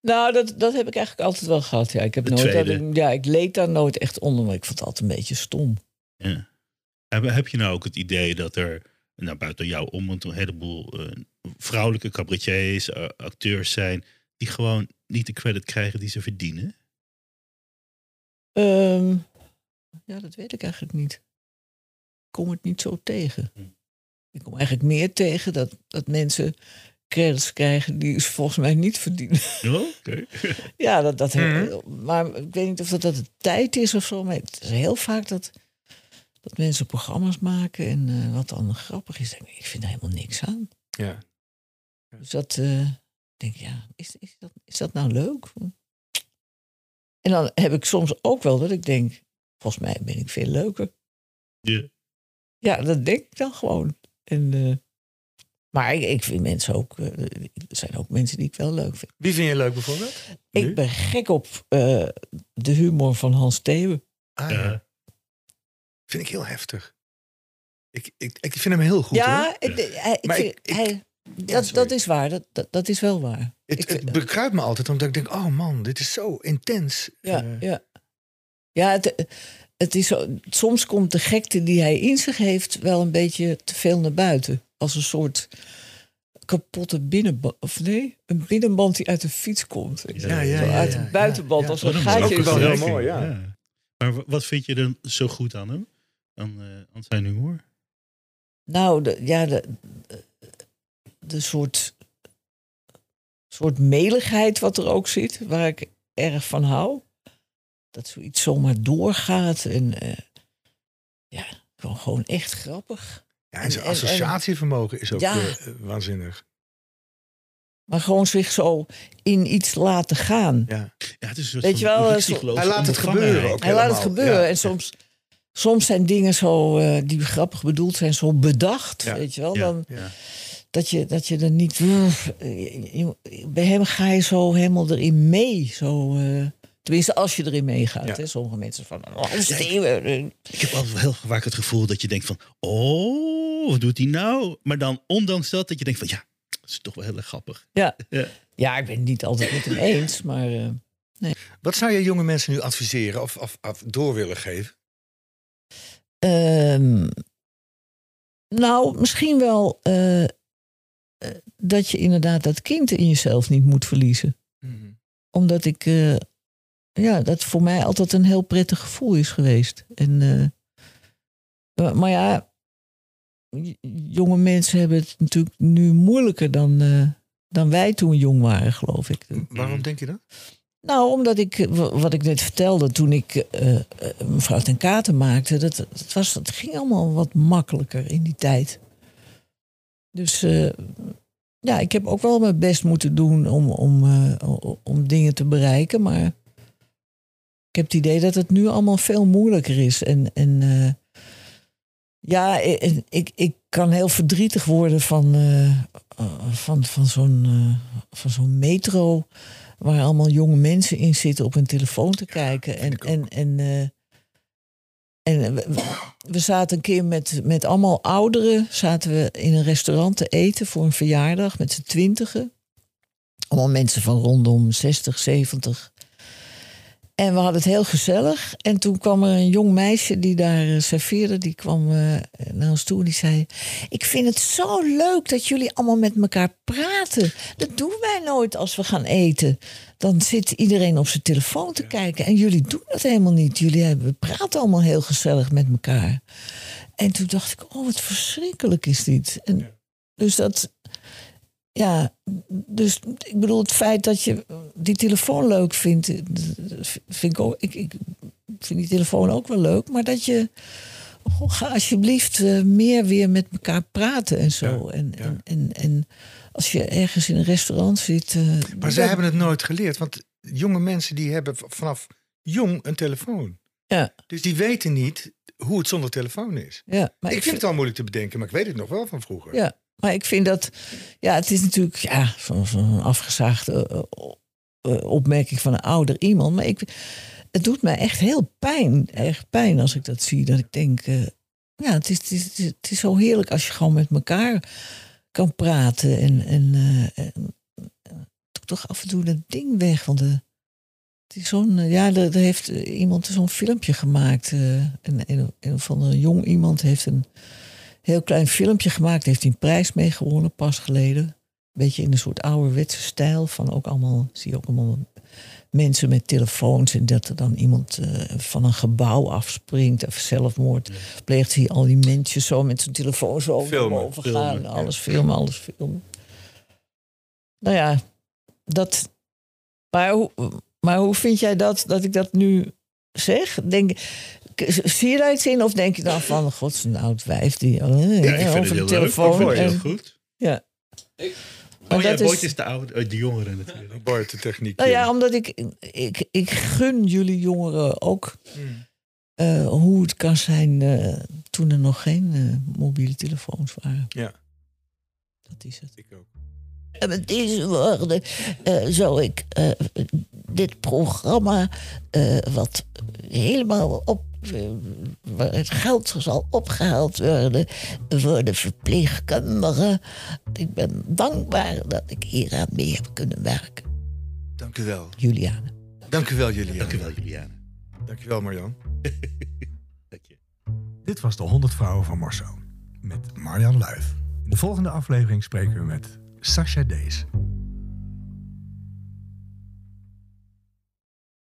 Nou, dat, dat heb ik eigenlijk altijd wel gehad. Ja, ik, heb De nooit, dat, ja, ik leed daar nooit echt onder, maar ik vond het altijd een beetje stom. ja. heb, heb je nou ook het idee dat er, nou buiten jou om, een heleboel eh, vrouwelijke cabaretiers, eh, acteurs zijn, die gewoon niet de credit krijgen die ze verdienen? Ehm, ja, dat weet ik eigenlijk niet. Ik kom het niet zo tegen. Hm. Ik kom eigenlijk meer tegen dat, dat mensen credits krijgen die ze volgens mij niet verdienen. Oh, oké. Ja, dat, dat Mhm. maar ik weet niet of dat, dat de tijd is of zo. Maar het is heel vaak dat, dat mensen programma's maken en eh, wat dan grappig is. denk Ik, ik vind er helemaal niks aan. Ja. Dus dat eh, denk ik, ja, is, is, dat, is dat nou leuk? En dan heb ik soms ook wel dat ik denk, volgens mij ben ik veel leuker. Ja. Ja, dat denk ik dan gewoon. En, eh, maar ik, ik vind mensen ook, eh, er zijn ook mensen die ik wel leuk vind. Wie vind je leuk bijvoorbeeld? Nu? Ik ben gek op eh, de humor van Hans Theeuwen. Ah, Ja. Vind ik heel heftig. Ik, ik, ik vind hem heel goed hoor. ja, ik, hij- ik Maar vind- ik- ik- hij- dat, dat is waar. Dat, dat, dat is wel waar. Het, Ik het bekruipt me altijd omdat ik denk, oh man, dit is zo intens. ja, ja. Ja het, het is zo, soms komt de gekte die hij in zich heeft wel een beetje te veel naar buiten. Als een soort kapotte binnenband. Of nee, een binnenband die uit de fiets komt. Ja, ja, Zo ja, uit de buitenband ja. als een gaatje. ook in wel heel mooi, ja. Maar wa- wat vind je dan zo goed aan hem? Aan, eh, aan zijn humor? Nou, de, ja, de, de soort, soort meligheid wat er ook zit, waar ik erg van hou. Dat zoiets zomaar doorgaat en eh, ja, gewoon, gewoon echt grappig. Ja, en zijn En- en- en- associatievermogen is ook Ja. eh, waanzinnig. Maar gewoon zich zo in iets laten gaan. Ja. Ja, het is een soort Weet je wel, rukzichtloze Hij laat het gebeuren ook. Hij laat het gebeuren. ja. En soms, soms zijn dingen zo, eh, die grappig bedoeld zijn, zo bedacht. Ja, Weet je wel? ja. Dan, Ja. dat je, dat je er niet. bij hem ga je zo helemaal erin mee. Zo, eh, tenminste, als je erin meegaat. Ja. Hè? Sommige mensen van. Oh, Ik heb altijd heel vaak het gevoel dat je denkt van... Oh, wat doet hij nou? Maar dan ondanks dat, dat je denkt van... Ja, dat is toch wel heel erg grappig. ja. Ja. ja, ik ben het niet altijd met hem eens. Maar eh, Wat zou je jonge mensen nu adviseren of, of, of door willen geven? ehm, nou, misschien wel eh, eh, dat je inderdaad dat kind in jezelf niet moet verliezen. omdat ik, eh, ja, dat voor mij altijd een heel prettig gevoel is geweest. En, eh, maar ja, jonge mensen hebben het natuurlijk nu moeilijker dan, eh, dan wij toen jong waren, geloof ik. Waarom denk je dat? Nou, omdat ik, wa- wat ik net vertelde, toen ik eh, mevrouw ten Katen maakte, dat, dat, was, dat ging allemaal wat makkelijker in die tijd. Dus ja, ik heb ook wel mijn best moeten doen om, om, om dingen te bereiken, maar ik heb het idee dat het nu allemaal veel moeilijker is. En, en eh, ja, ik, ik, ik kan heel verdrietig worden van, eh, eh, van, van zo'n van zo'n metro waar allemaal jonge mensen in zitten op hun telefoon te kijken. En, en, en, en we zaten een keer met, met allemaal ouderen zaten we in een restaurant te eten voor een verjaardag met z'n twintigen. Allemaal mensen van rondom 60, 70. En we hadden het heel gezellig. En toen kwam er een jong meisje die daar eh, serveerde. Die kwam eh, naar ons toe en die zei... Ik vind het zo leuk dat jullie allemaal met elkaar praten. Dat doen wij nooit als we gaan eten. Dan zit iedereen op zijn telefoon te kijken. En jullie doen dat helemaal niet. Jullie hebben, praten allemaal heel gezellig met elkaar. En toen dacht ik, oh wat verschrikkelijk is dit. En Dus dat... Ja, dus ik bedoel, het feit dat je die telefoon leuk vindt, eh, vind ik ook. Ik, ik vind die telefoon ook wel leuk, maar dat je. oh, ga alsjeblieft eh, meer weer met elkaar praten en zo. Ja, en, ja. En, en, en als je ergens in een restaurant zit. eh, Maar dat- zij hebben het nooit geleerd. Want jonge mensen die hebben vanaf jong een telefoon. Ja, Dus die weten niet hoe het zonder telefoon is. ja, maar ik vind het wel moeilijk te bedenken, maar ik weet het nog wel van vroeger. Ja, maar ik vind dat. Ja, het is natuurlijk ja, zo'n afgezaagde eh, eh, opmerking van een ouder iemand. Maar ik, het doet mij echt heel pijn. Echt pijn als ik dat zie. Dat ik denk. eh, ja, het is, het, is, het, is, zo heerlijk als je gewoon met elkaar kan praten. En. en, eh, en toch af en toe dat ding weg. Want de, het is zo'n. eh, ja, er, heeft eh, iemand zo'n filmpje gemaakt. eh, een, een, een van een jong iemand heeft een heel klein filmpje gemaakt. Heeft hij een prijs mee gewonnen, pas geleden. Een beetje in een soort ouderwetse stijl. Van ook allemaal, zie je ook allemaal mensen met telefoons. En dat er dan iemand eh, van een gebouw afspringt. Of zelfmoord pleegt. Zie je al die mensen zo met zijn telefoon zo Filmen, over gaan. filmen, Alles filmen, alles filmen. Nou ja, dat... Maar hoe, maar hoe vind jij dat, dat ik dat nu zeg? Denk, zie je daar iets in? Of denk je dan van, god, zo'n oud wijf die eh, Ja, ik over het de telefoon. leuk. Ik vind het en- heel goed. ja. Oh ja, dat is- de, oude, eh, de jongere natuurlijk. Bart, de techniek. Nou ja, omdat ik, ik, ik gun jullie jongeren ook Hmm. eh, hoe het kan zijn eh, toen er nog geen eh, mobiele telefoons waren. Ja. Dat is het. Ik ook. En met deze woorden eh, zou ik eh, dit programma, eh, wat helemaal op. eh, waar het geld zal opgehaald worden voor de verpleegkundigen. Ik ben dankbaar dat ik hier aan mee heb kunnen werken. Dank u wel. Juliane. Dank u wel, Julian. Dank u wel, Juliane. Dank u wel, Marjan. Dank je. Dit was de 100 Vrouwen van Marceau met Marjan Luif. In de volgende aflevering spreken we met Sascha Dees.